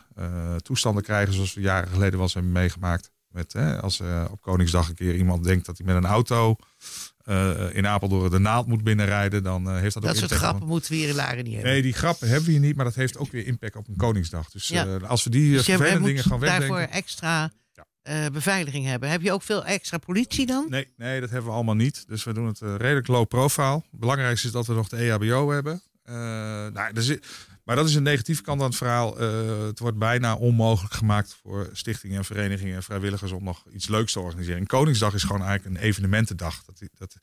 toestanden krijgen zoals we jaren geleden wel eens hebben meegemaakt. Met, als op Koningsdag een keer iemand denkt dat hij met een auto uh, in Apeldoorn de naald moet binnenrijden, dan uh, heeft dat, dat ook soort impact. grappen moeten we hier in Laren niet hebben. Nee, die grappen hebben we hier niet, maar dat heeft ook weer impact op een Koningsdag. Dus ja. uh, als we die dus vervelende dingen gaan wegdenken... daarvoor extra ja. beveiliging hebben. Heb je ook veel extra politie dan? Nee, nee dat hebben we allemaal niet. Dus we doen het redelijk low profile. Het belangrijkste is dat we nog de EHBO hebben. nou, dus, maar dat is een negatieve kant aan het verhaal. Uh, het wordt bijna onmogelijk gemaakt voor stichtingen en verenigingen en vrijwilligers om nog iets leuks te organiseren. En Koningsdag is gewoon eigenlijk een evenementendag. Dat, dat,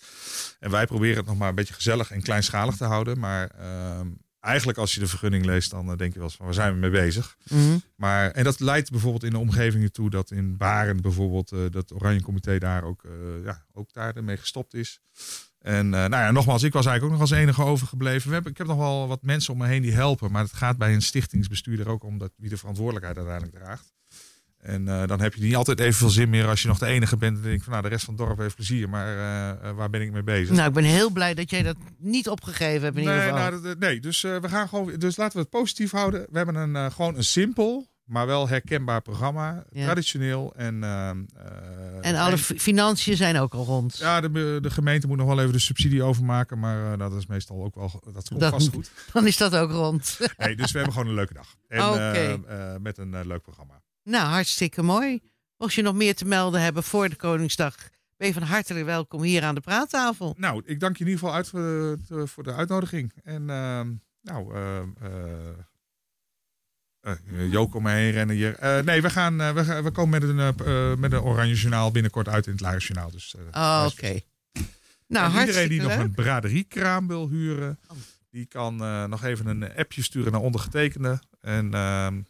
en wij proberen het nog maar een beetje gezellig en kleinschalig te houden. Maar uh, eigenlijk als je de vergunning leest, dan uh, denk je wel eens van waar zijn we mee bezig. Mm -hmm. Maar, en dat leidt bijvoorbeeld in de omgevingen toe dat in Baren bijvoorbeeld uh, dat Oranje Comité daar ook, ja, ook daar ermee gestopt is. En uh, nou ja, nogmaals, ik was eigenlijk ook nog als enige overgebleven. We hebben, ik heb nog wel wat mensen om me heen die helpen. Maar het gaat bij een stichtingsbestuurder ook om dat, wie de verantwoordelijkheid uiteindelijk draagt. En uh, dan heb je niet altijd evenveel zin meer als je nog de enige bent. En denk ik van nou, de rest van het dorp heeft plezier. Maar uh, waar ben ik mee bezig? Nou, ik ben heel blij dat jij dat niet opgegeven hebt in nee, ieder geval. Nou, nee, dus we gaan gewoon. Dus laten we het positief houden. We hebben een, gewoon een simpel, maar wel herkenbaar programma. Ja. Traditioneel. En, uh, en alle financiën zijn ook al rond. Ja, de, de gemeente moet nog wel even de subsidie overmaken. Maar uh, dat is meestal ook wel. Dat komt dat, vast goed. Dan is dat ook rond. nee, dus we hebben gewoon een leuke dag. En okay. uh, met een leuk programma. Nou, hartstikke mooi. Mocht je nog meer te melden hebben voor de Koningsdag. Ben je van harte welkom hier aan de praattafel. Nou, ik dank je in ieder geval uit voor de, voor de uitnodiging. En nou, Uh, Joko me heen rennen hier. Uh, nee, we, gaan, uh, we, gaan, we komen met een, met een Oranje Journaal binnenkort uit in het Lage Journaal. Dus, oh, Oké. Okay. Nou, iedereen die leuk. nog een braderiekraam wil huren, die kan nog even een appje sturen naar ondergetekende. En ehm,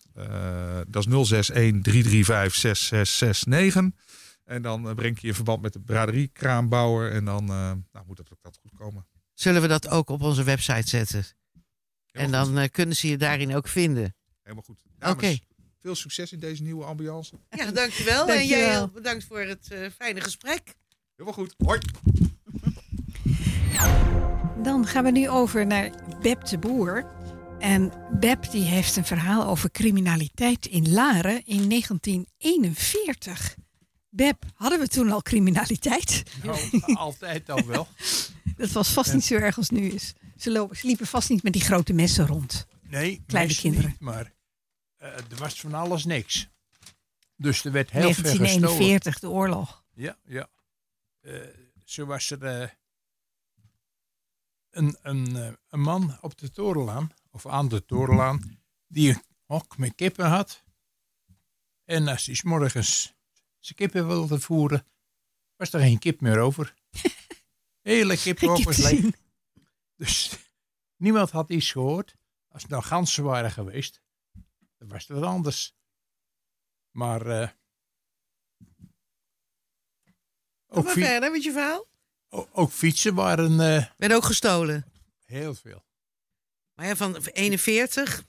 dat is 061 335 6669. En dan breng je in verband met de braderiekraambouwer. En dan nou, moet dat ook dat goed komen. Zullen we dat ook op onze website zetten? en dan kunnen ze je daarin ook vinden. Helemaal goed. Oké. Okay. Veel succes in deze nieuwe ambiance. Ja, dankjewel. dankjewel. En jij heel bedankt voor het uh, fijne gesprek. Helemaal goed. Hoi. Dan gaan we nu over naar Beb de Boer. En Beb die heeft een verhaal over criminaliteit in Laren in 1941. Beb, hadden we toen al criminaliteit? Nou, altijd al wel. Dat was vast niet zo erg als nu is. Ze, lopen, ze liepen vast niet met die grote messen rond. Nee, kleine kinderen. Niet, maar eh, er was van alles niks. Dus er werd heel veel gestolen. 1941, de oorlog. Ja, ja. Eh, zo was er eh, een, een, eh, een man op de Torenlaan, of aan de Torenlaan, die een hok met kippen had. En als hij 's morgens zijn kippen wilde voeren, was er geen kip meer over. Hele kippenhok was leeg. Dus niemand had iets gehoord. Als het nou ganzen waren geweest, dan was het wat anders. Maar eh, ook, maar verder met je verhaal. ook fietsen waren eh, Werd ook gestolen. heel veel. Maar ja, van 41,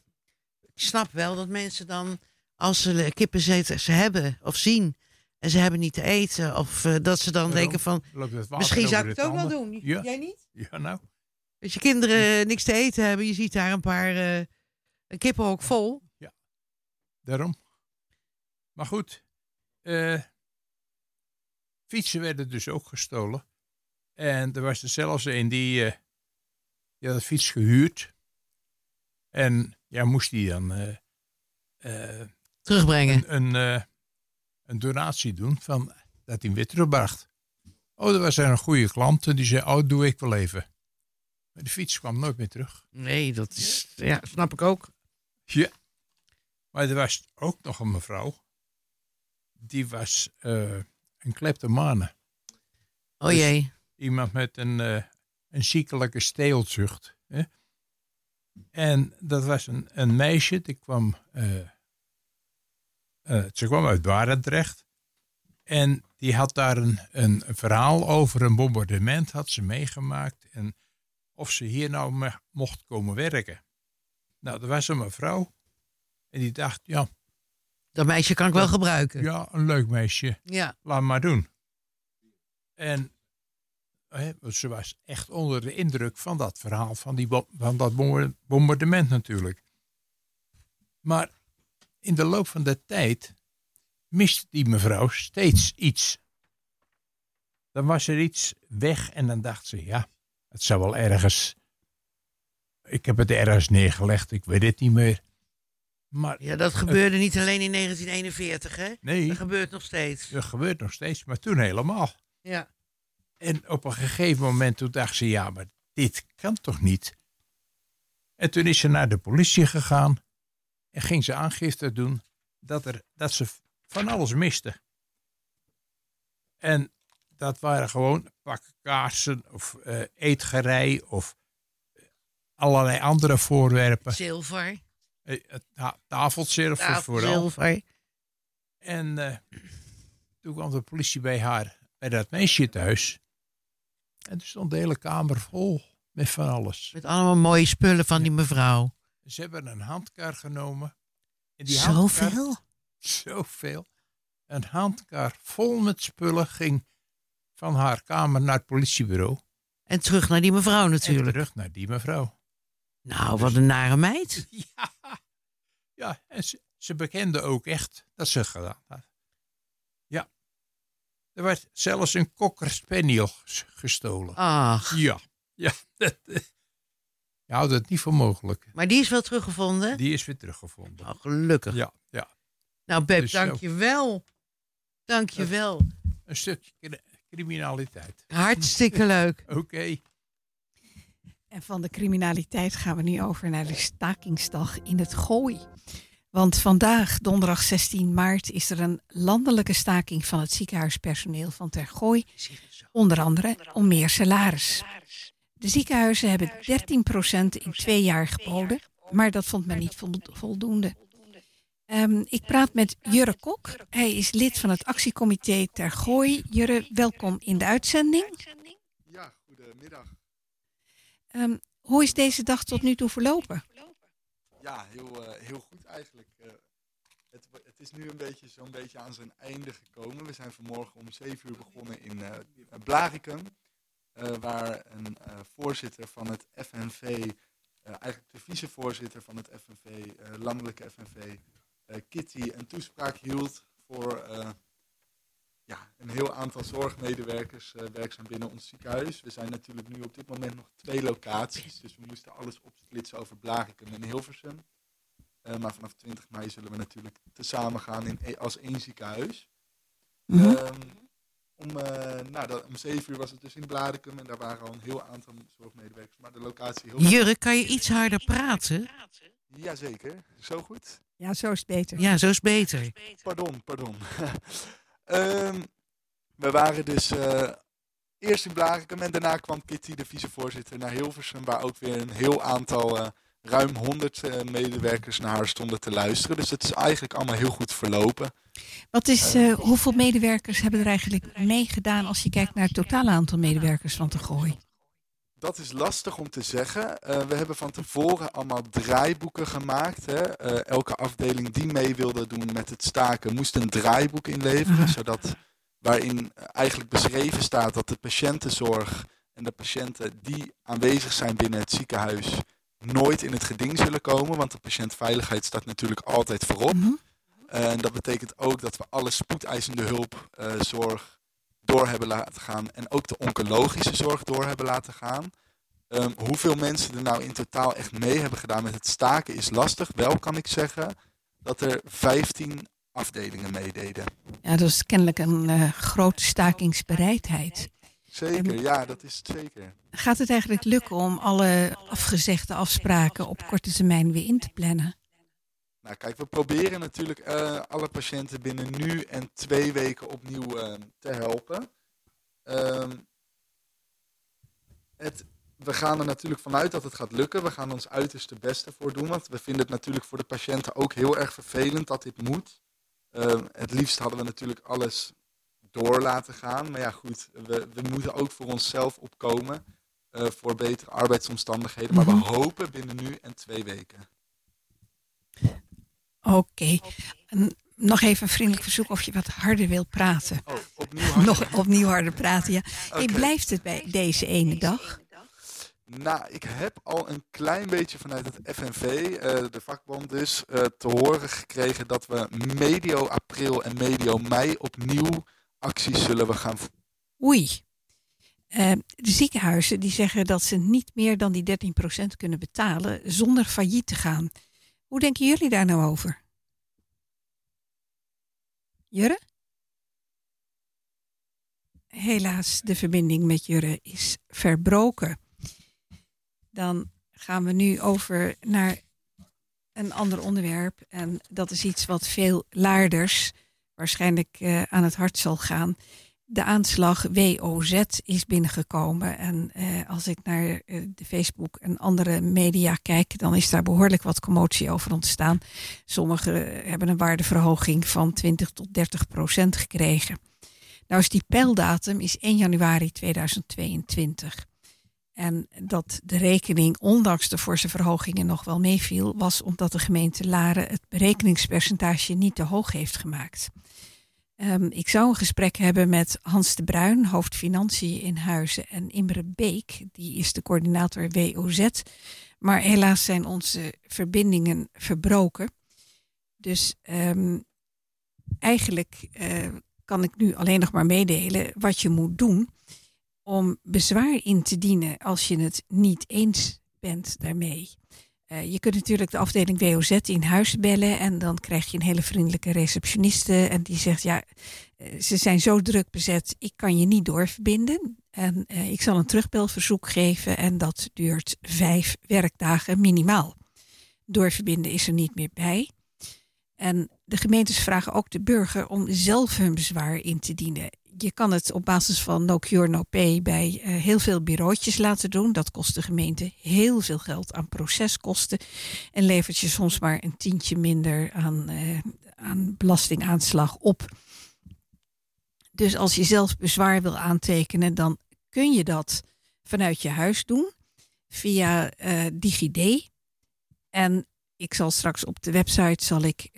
ik snap wel dat mensen dan, als ze kippen ze, ze hebben of zien, en ze hebben niet te eten, of eh, dat ze dan denken van, misschien zou ik het ook wel doen. Ja. Jij niet? Ja, nou. Dat je kinderen niks te eten hebben, je ziet daar een paar, een kippenhok vol. Daarom. Maar goed, eh, fietsen werden dus ook gestolen. En er was er zelfs een die, eh die had een fiets gehuurd. En ja, moest die dan eh, Terugbrengen. een, een, een donatie doen van dat hij hem weer terugbracht. Oh, er was een goede klant en die zei, oh, doe ik wel even. Maar de fiets kwam nooit meer terug. Nee, dat is, ja, snap ik ook. Ja. Maar er was ook nog een mevrouw. Die was eh, een kleptomane. Oh Dus jee. Iemand met een, eh, een ziekelijke steelzucht. Hè? En dat was een, een meisje, die kwam, eh, ze kwam uit Barendrecht. En die had daar een, een verhaal over een bombardement, had ze meegemaakt. En of ze hier nou mocht komen werken. Nou, er was een mevrouw. En die dacht, ja, Dat meisje kan ik wel gebruiken. ja, een leuk meisje. Ja. Laat maar doen. En hè, ze was echt onder de indruk van dat verhaal, van, die, van dat bombardement natuurlijk. Maar in de loop van de tijd miste die mevrouw steeds iets. Dan was er iets weg en dan dacht ze, ja, het zou wel ergens... Ik heb het ergens neergelegd, ik weet het niet meer. Maar Ja, dat gebeurde niet alleen in 1941, hè? nee, Dat gebeurt nog steeds. dat gebeurt nog steeds, maar toen helemaal. Ja. En op een gegeven moment toen dacht ze, ja, maar dit kan toch niet? En toen is ze naar de politie gegaan en ging ze aangifte doen dat, er, dat ze van alles miste. En dat waren gewoon pakken kaarsen of eetgerei of eh, allerlei andere voorwerpen. Zilver. Eh, ta- tafelzilver vooral. zilver. En eh, toen kwam de politie bij haar, bij dat meisje thuis. En er stond de hele kamer vol met van alles. Met allemaal mooie spullen van die mevrouw. Ze hebben een handkar genomen. En die handkar- Zoveel? Zoveel. Een handkar vol met spullen ging van haar kamer naar het politiebureau. En terug naar die mevrouw En natuurlijk. terug naar die mevrouw. Nou, wat een nare meid. Ja, ja en ze, ze bekende ook echt dat ze gedaan had. Ja. Er werd zelfs een cocker spaniel ges- gestolen. Ach, Ja, ja. Dat, eh, je houdt het niet voor mogelijk. maar die is wel teruggevonden? Die is weer teruggevonden. Oh, gelukkig. Ja, ja. Nou, Beb, Dus dank je wel. Dank je wel. Een stukje cri- criminaliteit. Hartstikke leuk. Oké. En van de criminaliteit gaan we nu over naar de stakingsdag in het Gooi. Want vandaag, donderdag 16 maart, is er een landelijke staking van het ziekenhuispersoneel van Ter Gooi. Onder andere om meer salaris. De ziekenhuizen hebben 13% in twee jaar geboden, maar dat vond men niet vol- voldoende. Ehm, ik praat met Jurre Kok. Hij is lid van het actiecomité Ter Gooi. Jurre, welkom in de uitzending. Ja, goedemiddag. Ehm, hoe is deze dag tot nu toe verlopen? Ja, heel, eh, heel goed eigenlijk. Eh, het, het is nu een beetje zo'n beetje aan zijn einde gekomen. We zijn vanmorgen om 7 uur begonnen in Blaricum. eh, waar een voorzitter van het FNV, eigenlijk de vicevoorzitter van het FNV, landelijke FNV, Kitty, een toespraak hield voor ja, een heel aantal zorgmedewerkers uh, werkzaam binnen ons ziekenhuis. We zijn natuurlijk nu op dit moment nog twee locaties. Dus we moesten alles opsplitsen over Blarikum en Hilversum. Uh, maar vanaf 20 mei zullen we natuurlijk tezamen gaan in, e-, als één ziekenhuis. Mm -hmm. um, om, uh, nou, dat, om 7 uur was het dus in Blarikum en daar waren al een heel aantal zorgmedewerkers. Maar de locatie heel Jurre, kan je iets harder praten? Jazeker, zo goed. Ja, zo is beter. Ja, zo is beter. Pardon, pardon. um, we waren dus uh, eerst in Blarikum en daarna kwam Kitty, de vicevoorzitter, naar Hilversum, waar ook weer een heel aantal, uh, ruim 100 uh, medewerkers naar haar stonden te luisteren. Dus het is eigenlijk allemaal heel goed verlopen. Wat is, hoeveel medewerkers hebben er eigenlijk meegedaan als je kijkt naar het totale aantal medewerkers van te gooien? Dat is lastig om te zeggen. Uh, we hebben van tevoren allemaal draaiboeken gemaakt. Hè. Uh, elke afdeling die mee wilde doen met het staken moest een draaiboek inleveren. -huh. Zodat waarin eigenlijk beschreven staat dat de patiëntenzorg en de patiënten die aanwezig zijn binnen het ziekenhuis nooit in het geding zullen komen. Want de patiëntveiligheid staat natuurlijk altijd voorop. Mhm. Uh, en dat betekent ook dat we alle spoedeisende hulpzorg door hebben laten gaan. En ook de oncologische zorg door hebben laten gaan. Um, hoeveel mensen er nou in totaal echt mee hebben gedaan met het staken is lastig. Wel kan ik zeggen dat er 15 afdelingen meededen. Ja, dat is kennelijk een uh, grote stakingsbereidheid. Zeker, ja, dat is het zeker. Gaat het eigenlijk lukken om alle afgezegde afspraken op korte termijn weer in te plannen? Nou, kijk, we proberen natuurlijk uh, alle patiënten binnen nu en twee weken opnieuw uh, te helpen. Uh, het, we gaan er natuurlijk vanuit dat het gaat lukken. We gaan ons uiterste beste voor doen. Want we vinden het natuurlijk voor de patiënten ook heel erg vervelend dat dit moet. Ehm, het liefst hadden we natuurlijk alles door laten gaan. Maar ja, goed, we, we moeten ook voor onszelf opkomen. Uh, voor betere arbeidsomstandigheden. Maar we hopen binnen nu en twee weken. Oké. Okay. Nog even een vriendelijk verzoek of je wat harder wil praten. Oh, opnieuw harder. Nog opnieuw harder praten, ja. Okay. Hey, blijft het bij deze ene dag? Nou, ik heb al een klein beetje vanuit het FNV, uh, de vakbond dus, uh, te horen gekregen dat we medio april en medio mei opnieuw acties zullen we gaan Oei. Uh, de ziekenhuizen die zeggen dat ze niet meer dan die 13% kunnen betalen zonder failliet te gaan. Hoe denken jullie daar nou over? Jurre? Helaas, de verbinding met Jurre is verbroken. Dan gaan we nu over naar een ander onderwerp. En dat is iets wat veel laarders waarschijnlijk uh, aan het hart zal gaan. De aanslag WOZ is binnengekomen. En uh, als ik naar uh, de Facebook en andere media kijk, dan is daar behoorlijk wat commotie over ontstaan. Sommigen hebben een waardeverhoging van 20 tot 30 procent gekregen. Nou is die pijldatum is 1 januari 2022. En dat de rekening, ondanks de forse verhogingen, nog wel meeviel, was omdat de gemeente Laren het berekeningspercentage niet te hoog heeft gemaakt. Um, ik zou een gesprek hebben met Hans de Bruin, hoofd Financiën in Huizen, en Imre Beek, die is de coördinator WOZ. Maar helaas zijn onze verbindingen verbroken. Dus um, eigenlijk uh, kan ik nu alleen nog maar meedelen wat je moet doen om bezwaar in te dienen als je het niet eens bent daarmee. Uh, je kunt natuurlijk de afdeling WOZ in huis bellen en dan krijg je een hele vriendelijke receptioniste en die zegt ja, uh, ze zijn zo druk bezet, ik kan je niet doorverbinden. En uh, ik zal een terugbelverzoek geven en dat duurt vijf werkdagen minimaal. Doorverbinden is er niet meer bij. En de gemeentes vragen ook de burger om zelf hun bezwaar in te dienen je kan het op basis van no cure, no pay bij uh, heel veel bureautjes laten doen. Dat kost de gemeente heel veel geld aan proceskosten. En levert je soms maar een tientje minder aan, uh, aan belastingaanslag op. Dus als je zelf bezwaar wil aantekenen, dan kun je dat vanuit je huis doen via uh, DigiD. En ik zal straks op de website zal ik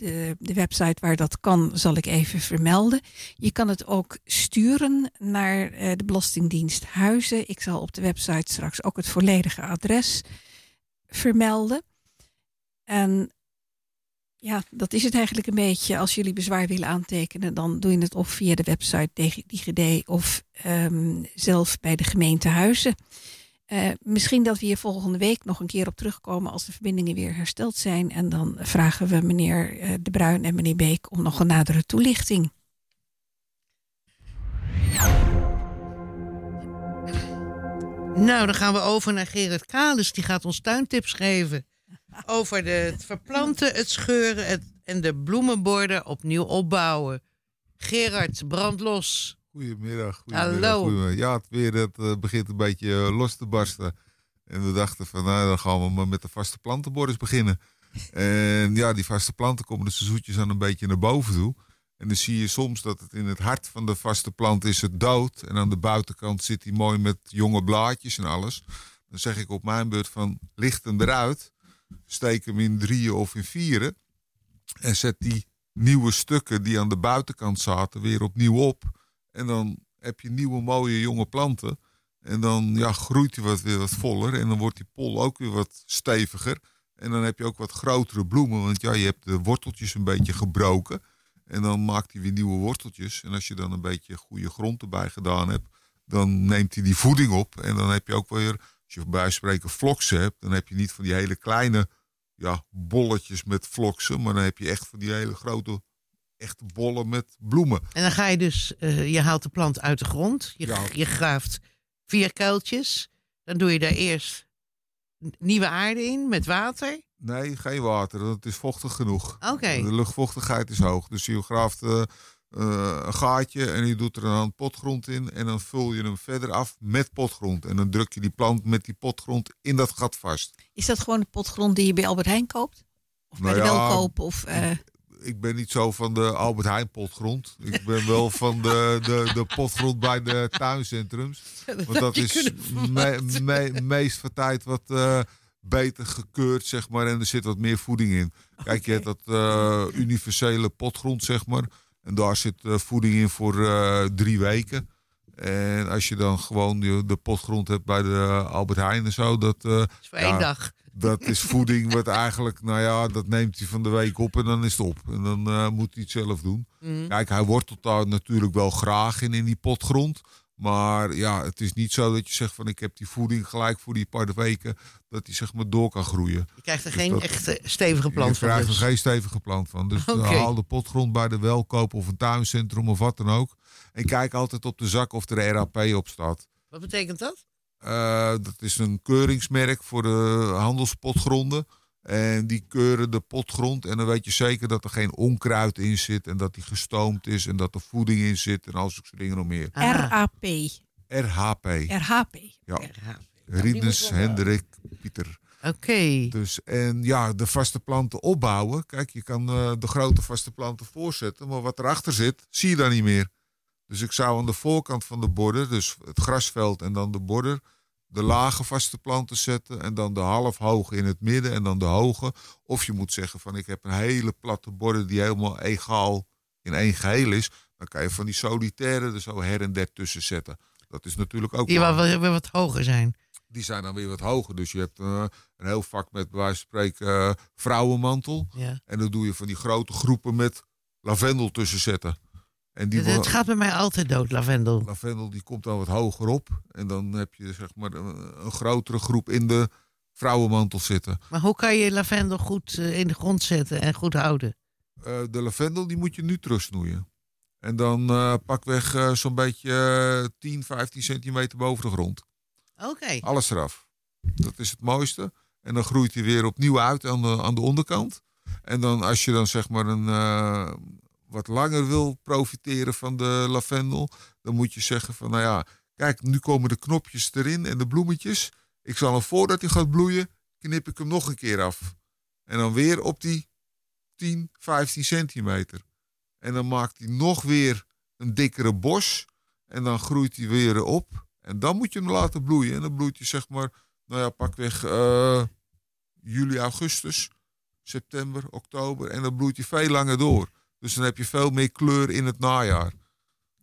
de, de website waar dat kan, zal ik even vermelden. Je kan het ook sturen naar uh, de Belastingdienst Huizen. Ik zal op de website straks ook het volledige adres vermelden. En Ja, dat is het eigenlijk een beetje. Als jullie bezwaar willen aantekenen, dan doe je het of via de website DigiD of ehm, zelf bij de gemeente Huizen. Eh, misschien dat we hier volgende week nog een keer op terugkomen als de verbindingen weer hersteld zijn. En dan vragen we meneer eh, De Bruin en meneer Beek om nog een nadere toelichting. Nou, dan gaan we over naar Gerard Kales. Die gaat ons tuintips geven. Over het verplanten, het scheuren en de bloemenborden opnieuw opbouwen. Gerard, brand los. Goedemiddag. Hallo. goedemiddag. Ja, het weer dat, eh, begint een beetje eh, los te barsten. En we dachten van, nou, dan gaan we maar met de vaste plantenborders beginnen. en ja, die vaste planten komen de seizoentjes dan een beetje naar boven toe. En dan zie je soms dat het in het hart van de vaste plant is het dood. En aan de buitenkant zit hij mooi met jonge blaadjes en alles. Dan zeg ik op mijn beurt van, licht hem eruit. Steek hem in drieën of in vieren. En zet die nieuwe stukken die aan de buitenkant zaten weer opnieuw op. En dan heb je nieuwe mooie jonge planten. En dan ja, groeit hij wat weer wat voller. En dan wordt die pol ook weer wat steviger. En dan heb je ook wat grotere bloemen. Want ja, je hebt de worteltjes een beetje gebroken. En dan maakt hij weer nieuwe worteltjes. En als je dan een beetje goede grond erbij gedaan hebt, dan neemt hij die voeding op. En dan heb je ook weer, als je bij spreken vloksen hebt, dan heb je niet van die hele kleine ja, bolletjes met vloksen. Maar dan heb je echt van die hele grote, echte bollen met bloemen. En dan ga je dus, eh, je haalt de plant uit de grond. Je, Ja. je graaft vier kuiltjes. Dan doe je daar eerst nieuwe aarde in met water. Nee, geen water. want Het is vochtig genoeg. Oké. De luchtvochtigheid is hoog. Dus je graaft eh, eh, een gaatje en je doet er dan potgrond in. En dan vul je hem verder af met potgrond. En dan druk je die plant met die potgrond in dat gat vast. Is dat gewoon de potgrond die je bij Albert Heijn koopt? Of bij Nou de ja, welkoop? Of, eh, Ik ben niet zo van de Albert Heijn potgrond. Ik ben wel van de, de, de potgrond bij de tuincentrums. Want dat is me, me- meest van tijd wat eh, beter gekeurd, zeg maar. En er zit wat meer voeding in. Kijk, je hebt dat eh, universele potgrond, zeg maar. En daar zit eh, voeding in voor drie weken. En als je dan gewoon de, potgrond hebt bij de Albert Heijn en zo, dat... is voor één dag. Dat is voeding wat eigenlijk, nou ja, dat neemt hij van de week op en dan is het op. En dan eh, moet hij het zelf doen. Mhm. Kijk, hij wortelt daar natuurlijk wel graag in, in die potgrond. Maar ja, het is niet zo dat je zegt van ik heb die voeding gelijk voor die paar weken, dat hij zeg maar door kan groeien. Je krijgt er Dus geen echte stevige plant je van. krijgt er dus. geen stevige plant van. Dus haal de potgrond bij de welkoop of een tuincentrum of wat dan ook. En kijk altijd op de zak of er RAP op staat. Wat betekent dat? Eh, dat is een keuringsmerk voor de handelspotgronden. En die keuren de potgrond. En dan weet je zeker dat er geen onkruid in zit. En dat die gestoomd is. En dat er voeding in zit. En al soort dingen nog meer. Ah. RAP. RHP. RHP. Ja. RHP. Rinus Hendrik Pieter. Oké. Dus, en ja, de vaste planten opbouwen. Kijk, je kan eh, de grote vaste planten voorzetten. Maar wat erachter zit, zie je dan niet meer. Dus ik zou aan de voorkant van de border, dus het grasveld en dan de border, de lage vaste planten zetten. En dan de half hoge in het midden en dan de hoge. Of je moet zeggen van ik heb een hele platte border die helemaal egaal in één geheel is. Dan kan je van die solitaire er zo her en der tussen zetten. Dat is natuurlijk ook Die wel- weer wat hoger zijn. die zijn dan weer wat hoger. Dus je hebt eh, een heel vak met bij wijze van spreken eh, vrouwenmantel. Ja. En dan doe je van die grote groepen met lavendel tussen zetten. En die Het, gaat bij mij altijd dood, lavendel. lavendel die komt dan wat hoger op. En dan heb je zeg maar een, een grotere groep in de vrouwenmantel zitten. Maar hoe kan je lavendel goed eh, in de grond zetten en goed houden? Eh, de lavendel die moet je nu terugsnoeien. En dan eh pakweg zo'n beetje eh, 10, 15 centimeter boven de grond. Oké. Alles eraf. Dat is het mooiste. En dan groeit hij weer opnieuw uit aan de, aan de onderkant. En dan als je dan zeg maar een, wat langer wil profiteren van de lavendel, dan moet je zeggen van nou ja, kijk, nu komen de knopjes erin en de bloemetjes. Ik zal hem voordat hij gaat bloeien, knip ik hem nog een keer af. En dan weer op die 10, 15 centimeter. En dan maakt hij nog weer een dikkere bos. En dan groeit hij weer op. En dan moet je hem laten bloeien. En dan bloeit hij zeg maar, nou ja, pakweg eh juli, augustus, september, oktober. En dan bloeit hij veel langer door. Dus dan heb je veel meer kleur in het najaar.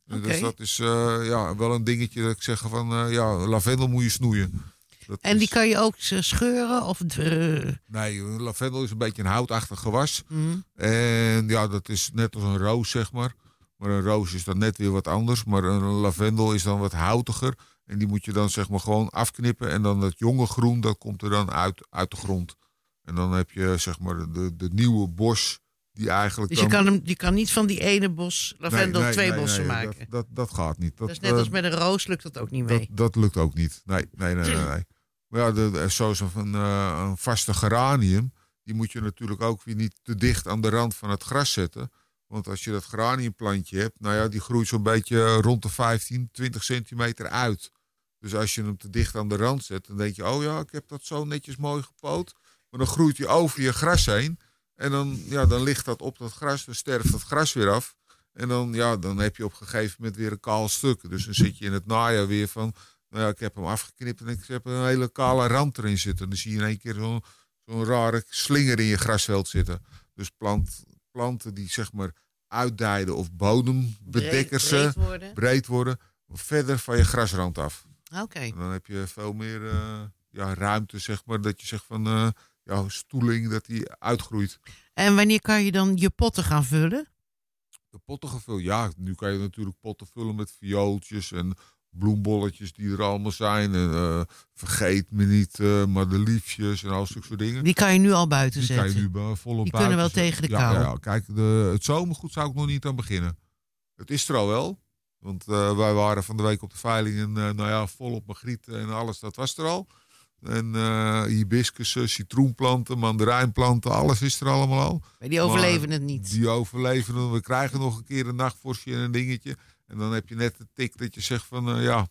Dus dat is eh, ja, wel een dingetje dat ik zeg van, eh, ja, lavendel moet je snoeien. Dat En die is- kan je ook eh, scheuren of... Nee, een lavendel is een beetje een houtachtig gewas. mhm. En ja, dat is net als een roos, zeg maar. Maar een roos is dan net weer wat anders. Maar een lavendel is dan wat houtiger. En die moet je dan zeg maar gewoon afknippen. En dan dat jonge groen, dat komt er dan uit, uit de grond. En dan heb je zeg maar de, de nieuwe bos die eigenlijk Dus je dan... kan, hem, je kan niet van die ene bos lavendel Nee, nee, twee nee, bossen maken. Dat, dat, dat gaat niet. Dat, Dat is net eh, als met een roos lukt dat ook niet mee. Dat, lukt ook niet. Nee, nee, nee, nee. Maar ja, de, de- zoals een, eh, een vaste geranium, die moet je natuurlijk ook weer niet te dicht aan de rand van het gras zetten. Want als je dat geraniumplantje hebt, nou ja, die groeit zo'n beetje rond de 15, 20 centimeter uit. Dus als je hem te dicht aan de rand zet, dan denk je, oh ja, ik heb dat zo netjes mooi gepoot. Maar dan groeit hij over je gras heen. En dan, ja, dan ligt dat op dat gras, dan sterft dat gras weer af. En dan, ja, dan heb je op een gegeven moment weer een kaal stuk. Dus dan zit je in het najaar weer van, nou ja, ik heb hem afgeknipt en ik heb een hele kale rand erin zitten. Dan zie je in één keer zo'n zo'n rare slinger in je grasveld zitten. Dus plant, planten die zeg maar uitdijden of bodembedekkers Breed- worden. breed worden, verder van je grasrand af. Oké. Dan heb je veel meer eh, ja, ruimte, zeg maar, dat je zegt van eh, ja, stoeling, dat die uitgroeit. En wanneer kan je dan je potten gaan vullen? De potten gevuld. Ja, nu kan je natuurlijk potten vullen met viooltjes en bloembolletjes die er allemaal zijn. En, eh, vergeet me niet, eh madeliefjes en al zulke soort dingen. Die kan je nu al buiten Die kan zetten. je nu bij- volop Die buiten kunnen wel zetten. tegen de kou. Ja, ja. Kijk, de, het zomergoed zou ik nog niet aan beginnen. Het is er al wel. Want eh, wij waren van de week op de veiling en nou ja, volop magrieten en alles, dat was er al. En eh hibiscussen, citroenplanten, mandarijnplanten, alles is er allemaal al. Maar die overleven Maar het niet. Die overleven het. We krijgen nog een keer een nachtvorstje en een dingetje. En dan heb je net de tik dat je zegt van eh, ja, dat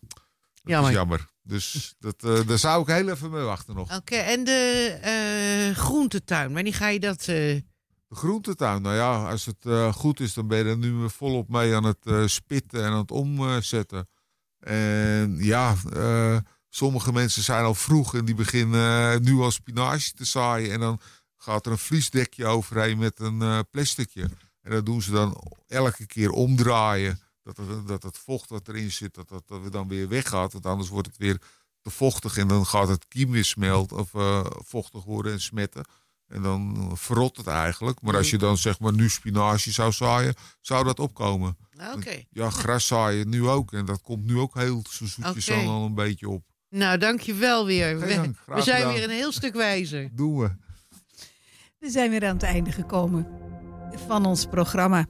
Jammer. is jammer. Dus dat, eh, daar zou ik heel even mee wachten nog. Oké, en de eh, groentetuin, wanneer ga je dat... eh, De groentetuin, nou ja, als het eh, goed is, dan ben je er nu volop mee aan het eh, spitten en aan het omzetten. En ja, eh, sommige mensen zijn al vroeg en die beginnen eh, nu al spinazie te zaaien. En dan gaat er een vliesdekje overheen met een eh plasticje. En dat doen ze dan elke keer omdraaien. Dat, het, dat het vocht wat erin zit, dat, dat, dat dan weer weggaat. Want anders wordt het weer te vochtig en dan gaat het kiem weer smelten of eh, vochtig worden en smetten. En dan verrot het eigenlijk. Maar als je dan zeg maar nu spinazie zou zaaien, zou dat opkomen. Oké. Ja, gras zaaien nu ook. En dat komt nu ook heel zo zoetjes al een beetje op. Nou, dankjewel weer. Geen We, dank, graag we zijn gedaan. weer een heel stuk wijzer. Doen we. We zijn weer aan het einde gekomen van ons programma.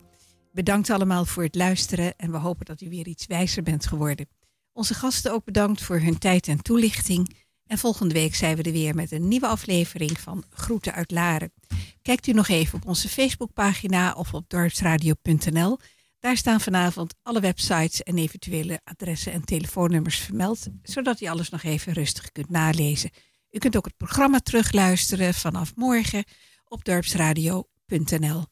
Bedankt allemaal voor het luisteren en we hopen dat u weer iets wijzer bent geworden. Onze gasten ook bedankt voor hun tijd en toelichting. En volgende week zijn we er weer met een nieuwe aflevering van Groeten uit Laren. Kijkt u nog even op onze Facebookpagina of op dorpsradio.nl. Daar staan vanavond alle websites en eventuele adressen en telefoonnummers vermeld, zodat u alles nog even rustig kunt nalezen. U kunt ook het programma terugluisteren vanaf morgen op dorpsradio.nl.